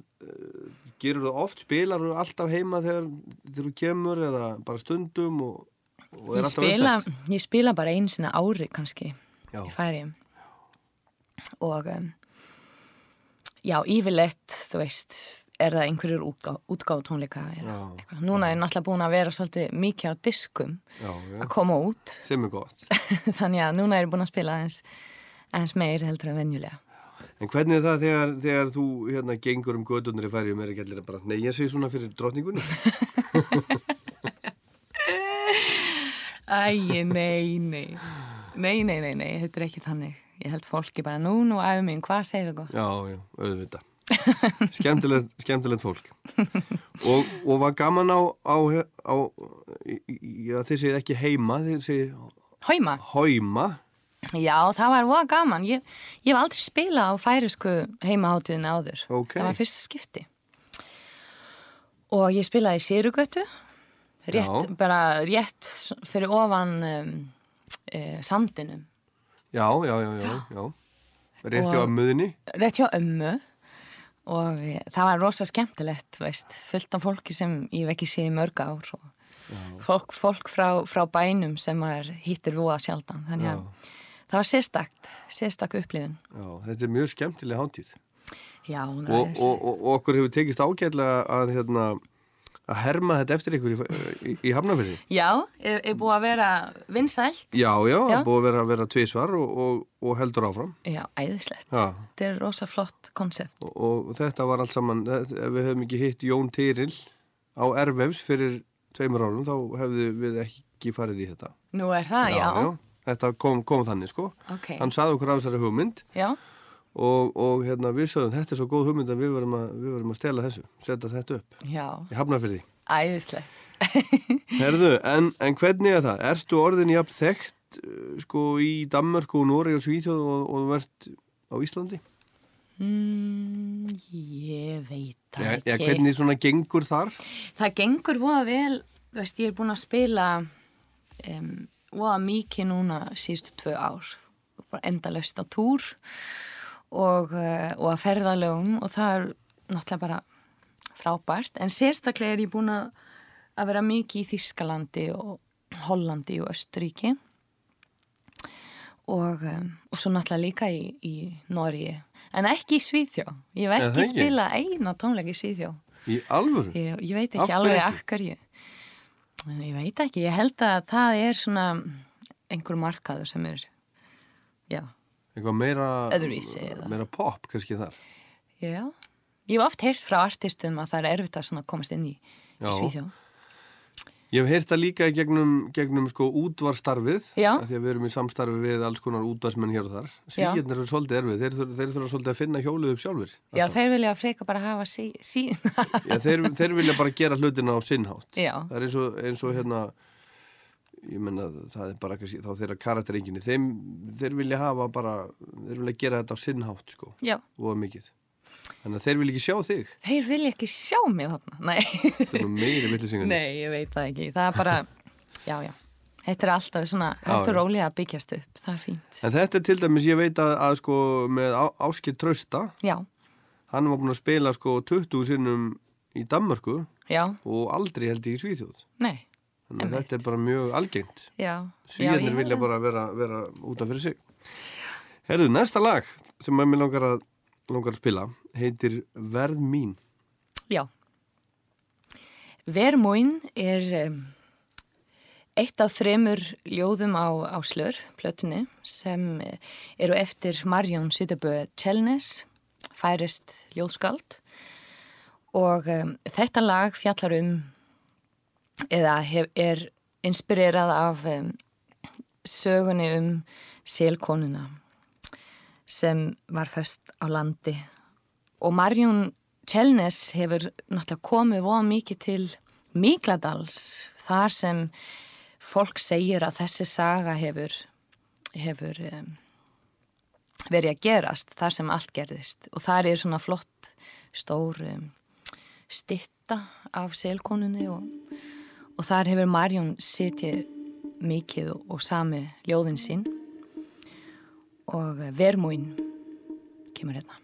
gerur þú oft, spilar þú alltaf heima þegar, þegar þú kemur eða bara stundum og, og er ég alltaf spila, ég spila bara einu sinna ári kannski Já. í færiðum og um, Já, yfirleitt, þú veist, er það einhverjur útgá, útgáð tónleika. Er, Já. Núna er náttúrulega búin að vera svolítið mikið á diskum Já, já. að koma út. Sem er gott. Þannig að núna er ég búin að spila aðeins meir heldur en venjulega. En hvernig er það þegar, þegar þú hérna gengur um gödunir í færjum er ekki allir að bara neyja sig svona fyrir drottningunni? Æ, nei, nei. Nei, nei, nei, nei, þetta er ekki þannig. Ég held fólki bara, nú, nú, æfum minn, hvað segir þú? Já, já, auðvitað. skemmtilegt, skemmtilegt fólk. Og, og var gaman á, á, á já, þið segið ekki heima, þið segið Hæma? Hæma? Já, það var voða gaman. Ég, ég hef aldrei spilað á færisku heimaháttiðin áður. Ok. Það var fyrsta skipti. Og ég spilaði í Sýrugötu, rétt, bara rétt fyrir ofan um, e, sandinum. Já, já, já, já, já. Rétt hjá ömmuðinni? Rétt hjá ömmu. Og e, það var rosa skemmtilegt, veist, fullt af fólki sem ég hef ekki séð í mörg ár. Og fólk, fólk frá, frá bænum sem hittir voða sjaldan. Þannig að það var sérstakt, sérstak upplifun. Já, þetta er mjög skemmtileg hátíð. Já, Og, og, og, og okkur hefur tekist ágætlega að, hérna, að herma þetta eftir ykkur í, í, í Hafnafyrði. Já, er, er búið að vera vinsælt. Já, já, Já. búið að vera, vera tvísvar og, og, og heldur áfram. Já, æðislegt. Já, Þetta er rosa flott konsept. og, og þetta var allt saman, ef við hefum ekki hitt Jón Tyril á Ervefs fyrir tveimur árum, þá hefðu við ekki farið í þetta. Nú er það, já. Þetta kom, kom þannig, sko. Ok. Hann saði okkur af þessari hugmynd Já, og, og hérna, við sögum, þetta er svo góð hugmynd að við verum að, við verum að stela þessu, setja þetta upp já, í Hafnafyrði. æðislegt. Herðu, en, en hvernig er það? Ertu orðin jafn þekkt uh, sko í Danmörku og Nóri og Svíþjóð og, og ert á Íslandi? Mm, ég veit það Ja, ekki. ja, hvernig svona gengur þar? Það gengur voða vel, veist, ég er búin að spila um, voða mikið núna síðustu tvö ár. Bara endalaust á túr og, uh, og að ferðalögum og það er náttúrulega bara frábært. En sérstaklega er ég búin að, að vera mikið í Þískalandi og Hollandi og Östuríki og, um, og svo náttúrulega líka í, í Norgi. En ekki í Svíþjó. Ég hef ekki spilað eina tónleik í Svíþjó. Í alvöru? Ég, ég veit ekki alveg hverju. En Ég veit ekki, ég held að það er svona einhver markaður sem er, já, Eitthvað meira, Öðruvísi meira pop kannski þar? já. Ég hef oft heyrt frá artistum að það er erfitt að komast inn í, í Svíþjó. Ég hef heyrt það líka í gegnum, gegnum sko útvarstarfið því að við erum í samstarfi við alls konar útvarsmenn hér og þar. Já. Svíðirnir eru svolítið erfið, þeir, þur- þeir þurfa svolítið að finna hjólið upp sjálfur. Já, þeir vilja freka bara hafa sí, sí. Já, þeir, þeir vilja bara gera hlutina á sinnhátt. Já. Það er eins og, eins og hérna, ég menna það er bara þá þeirra karakterenginni. Þeim, þeir vilja hafa bara, þeir vilja gera þetta á sinnhátt sko. Já. Og mikið. Þannig að þeir vilja ekki sjá þig. Þeir vilja ekki sjá mig þarna, nei. Það er nú meiri villisingan. Nei, ég veit það ekki. Það er bara, já, já. Þetta er alltaf svona, og já. rólega að byggjast upp. Það er fínt. En þetta er til dæmis, ég veit að, að sko með Á- Áskir Trausta, Já, hann var búin að spila sko 20 sinnum í Danmörku já, og aldrei held ég í Svíþjóð. nei. Þannig að þetta er bara mjög algengt. Ég- vilja bara vera, vera út af fyrir sig. Herðu, næsta lag sem að mér langar að, langar að spila heitir Verð mín. Já. Vermóin er um, eitt af þremur ljóðum á, á slör, plötunni, sem eh, eru eftir Marjón Sýtaböð Tjelnes, færist ljóðskald. Og um, þetta lag fjallar um, eða hef, er inspirerað af um, sögunni um selkonuna sem var föst á landi. Og Marjón Tjelnes hefur náttúrulega komið voða mikið til Mikladals þar sem fólk segir að þessi saga hefur, hefur um, verið að gerast þar sem allt gerðist. Og þar er svona flott stór um, stitta af selkonunni og, og þar hefur Marjón sitið mikið og, sami ljóðin sín og vermúin kemur hérna.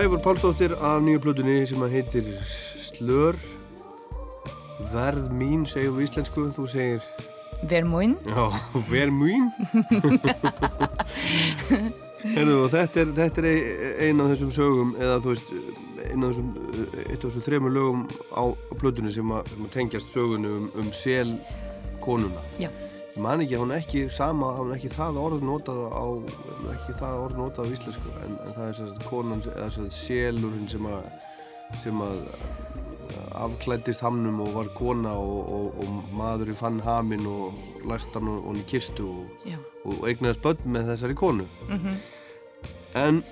Æfur Pálsdóttir af nýju plötunni sem að heitir Slör. Verð mín segjum við íslensku, þú segir? Vermúin Já, ver mín. Herðu, og þetta er, þetta er ein- ein af þessum sögum eða þú veist, ein af þessum eitt af þessum þremur lögum á, plötunni sem að, sem að tengjast sögunni um, um sel konuna. Já. Man ekki, hún ekki sama, hún ekki það orð notað á ekki það orð notað á íslensku en, en það er að konan eða þess að selurinn sem að sem að afklæddist hamnum og var kona og, og, og maðurinn fann haminn og læst hann og hann í kistu og, og eignaðist börn með þessari konu Mhm. en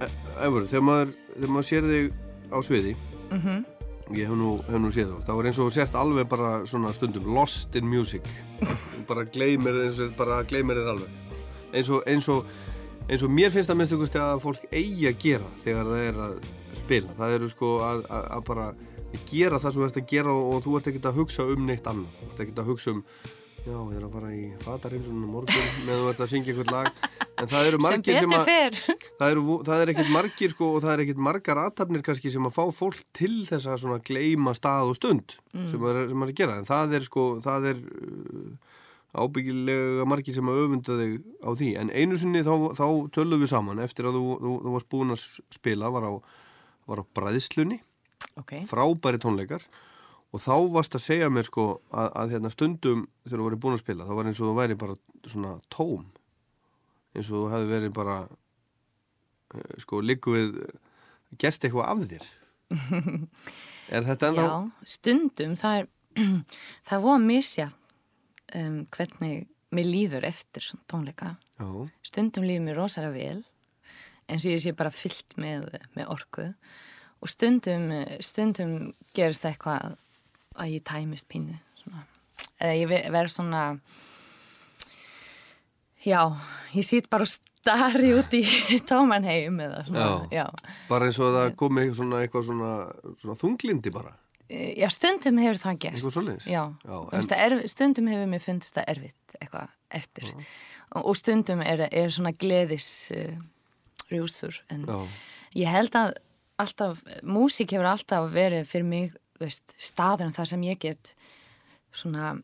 e- Efur, þegar maður, þegar maður sér þig á sviði Mhm. Ég hef nú, hef nú séð þá. Þá er eins og þú sért alveg bara svona stundum lost in music. Þú bara gleymir eins og bara gleymir þér alveg. Eins og, eins og eins og mér finnst það minnst ykkur að fólk eigi að gera þegar það er að spila. Það eru sko að, að, að bara gera það sem þú ert að gera og, og þú ert ekkert að hugsa um neitt annað. Þú ert ekkert að hugsa um já, ég er að fara í fatarheimsunum morgun meðan þú ert að syngja eitthvað lag. En það eru margir sem, betur að það, eru, það er ekkert margir sko og það er ekkert margar aðtapnir kannski sem að fá fólk til þess að svona gleyma stað og stund Mm. sem er, sem maður er að gera. En það er sko, það er uh, ábyggilega margir sem að öfunda þig á því. En einu sinni þá, þá tölum við saman eftir að þú, þú, þú varst búin að spila var á, var á bræðslunni. Okay. frábæri tónleikar og þá varst að segja mér sko að, að hérna stundum þegar þú voru búin að spila þá var eins og þú væri bara svona tóm. Eins og þú hefði verið bara eh, sko líku við gerst eitthvað af þér. Er þetta ennþá Já, stundum það er það er voða misja um, hvernig mér líður eftir tónleika. Já. stundum líður mér rosalega vel eins og ég sé bara fyllt með, með orku. Og stundum stundum gerist það eitthvað að ég tæmist pínu svona. eða ég ve- verð svona já, ég sýt bara starri út í tóman heim eða svona, já. bara eins og það komi svona eitthvað svona, svona þunglindi bara Eh, Já, stundum hefur það gerst. Já, Já, veist, erf, stundum hefur mér fundist það erfitt eitthvað eftir. Og, og stundum er, er svona gleðis uh, rjúsur. En Já. ég held að alltaf, músík hefur alltaf verið fyrir mig, veist, staðurinn þar sem ég get svona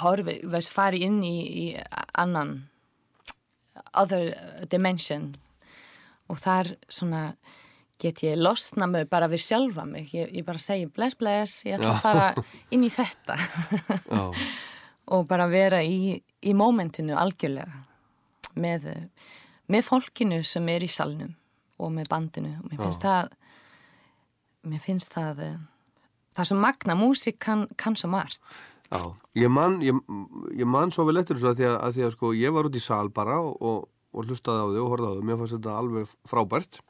horfi, veist, fari inn í, í annan other dimension og þar svona get ég losna mig bara við sjálfa mig ég, ég bara segi bless bless ég ætla Já. að fara inn í þetta Já. og bara vera í, í mómentinu algjörlega með, með fólkinu sem er í salnum og með bandinu og mér Já. finnst það mér finnst það eh, það sem magna músík kann, kann svo margt Já, ég man, ég, ég man svo vel eftir þessu að því að, að því að sko ég var út í sal bara og, og, og hlustaði á þig og horfði á þig, mér fannst þetta alveg frábært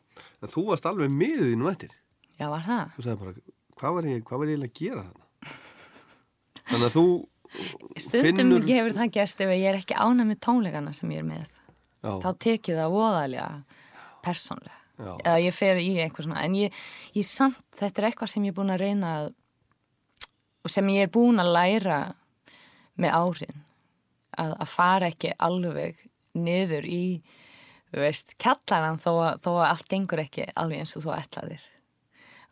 en þú varst alveg því nú eftir Já, var það? Þú sagði bara, hvað var ég, hvað var ég að gera þarna? Þannig að þú Stundum finnur gefur það gerst ef ég er ekki ánæg með tónleikana sem ég er með Já. þá tekið það voðalega persónlega. Eða ég fer í eitthvað svona en ég, ég samt, þetta er eitthvað sem ég er búin að reyna að og sem ég er búin að læra með árin að, að fara ekki alveg niður í veist, kjallaran þó, þó að allt gengur ekki alveg eins og þú ætlaðir.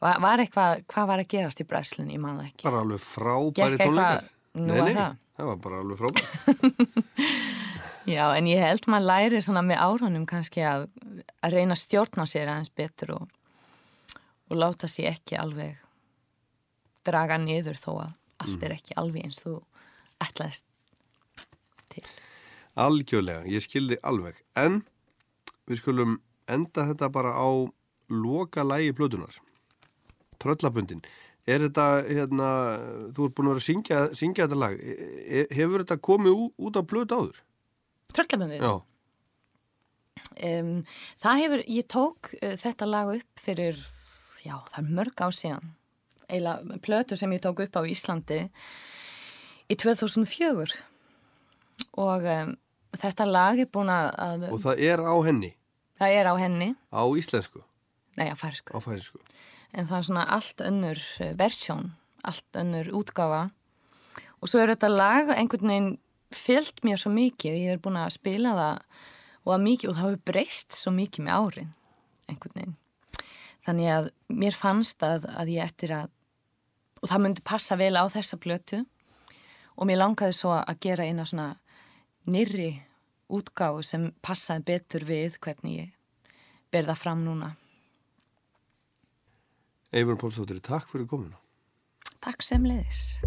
Var, var eitthvað, hvað var að gerast í bræslunni, ég man það ekki? Bara alveg frábæri tónleikar. Nei, nei, það. var bara alveg frábært Já, en ég held maður læri svona með árunum kannski að, að reyna að stjórna sér aðeins betur og, og láta sér ekki alveg draga niður þó að allt er ekki alveg eins þú ætlaðist til. Algjörlega, ég skildi alveg. En við skulum enda þetta bara á loka lægi blödunar. Tröllabundin. Er þetta, hérna, þú ert búin að vera að syngja, syngja þetta lag. E- e- Hefur þetta komið út á blödu áður? Tröllaböndið? Já. Um, það hefur, ég tók uh, þetta lag upp fyrir, já, það er mörg á síðan. Eila plötu sem ég tók upp á Íslandi í 2004 og um, þetta lag er búin að, Og það er á henni, það er á henni, á íslensku, nei á færisku. á færisku. en það er svona allt önnur eh, versjón, allt önnur útgáfa og svo er þetta lag einhvern veginn fyllt mér svo mikið, ég er búin að spila það og að mikið og það hefur breyst svo mikið með árin einhvern veginn. Þannig að mér fannst að, að ég eftir að og það myndi passa vel á þessa blötu og mér langaði svo að gera eina svona nýrri útgáfu sem passaði betur við hvernig ég berða fram núna. Eifur Pálsdóttir, takk fyrir komuna. Takk sem leiðis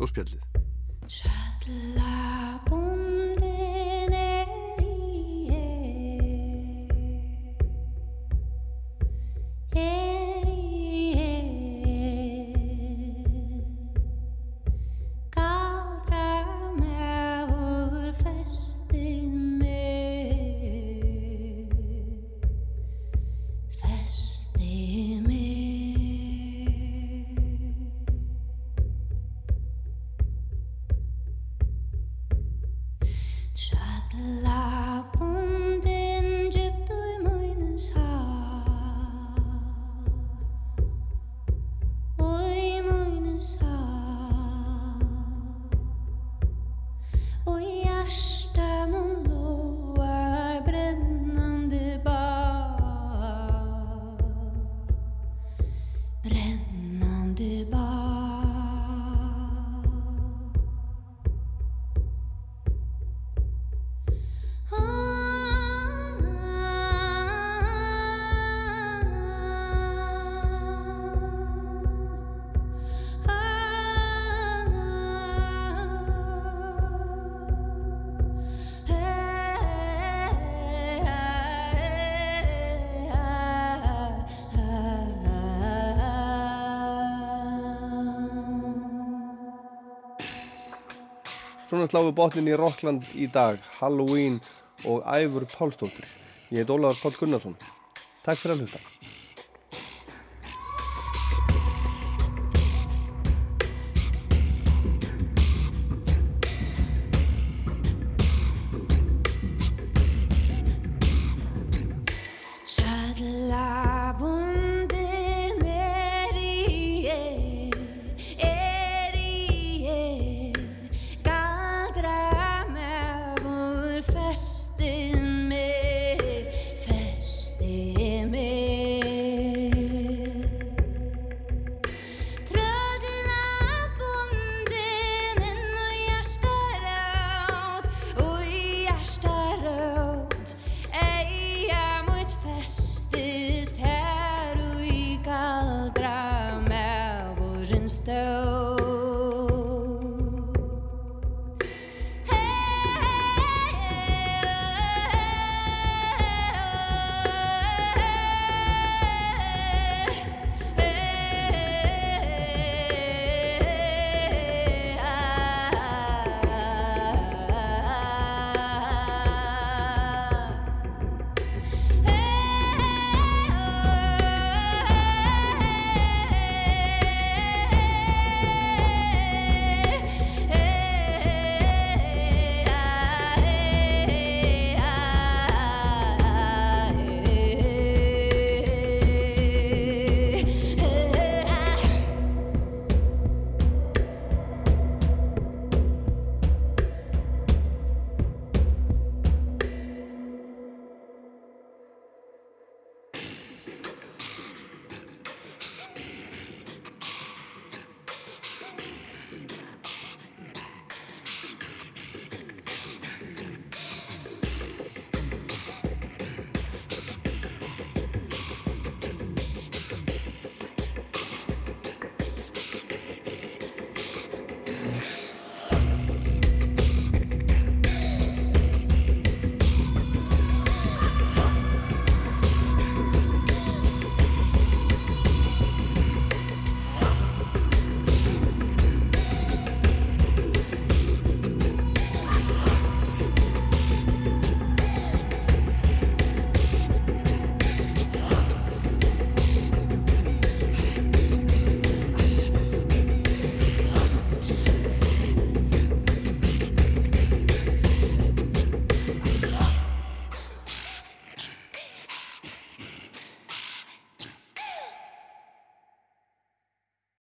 og spjallið. Shut light. Svona sláðu botnin í Rockland í dag, Halloween og Æfur Pálsdóttir. Ég heit Ólafur Pál Gunnarsson. Takk fyrir að hlusta.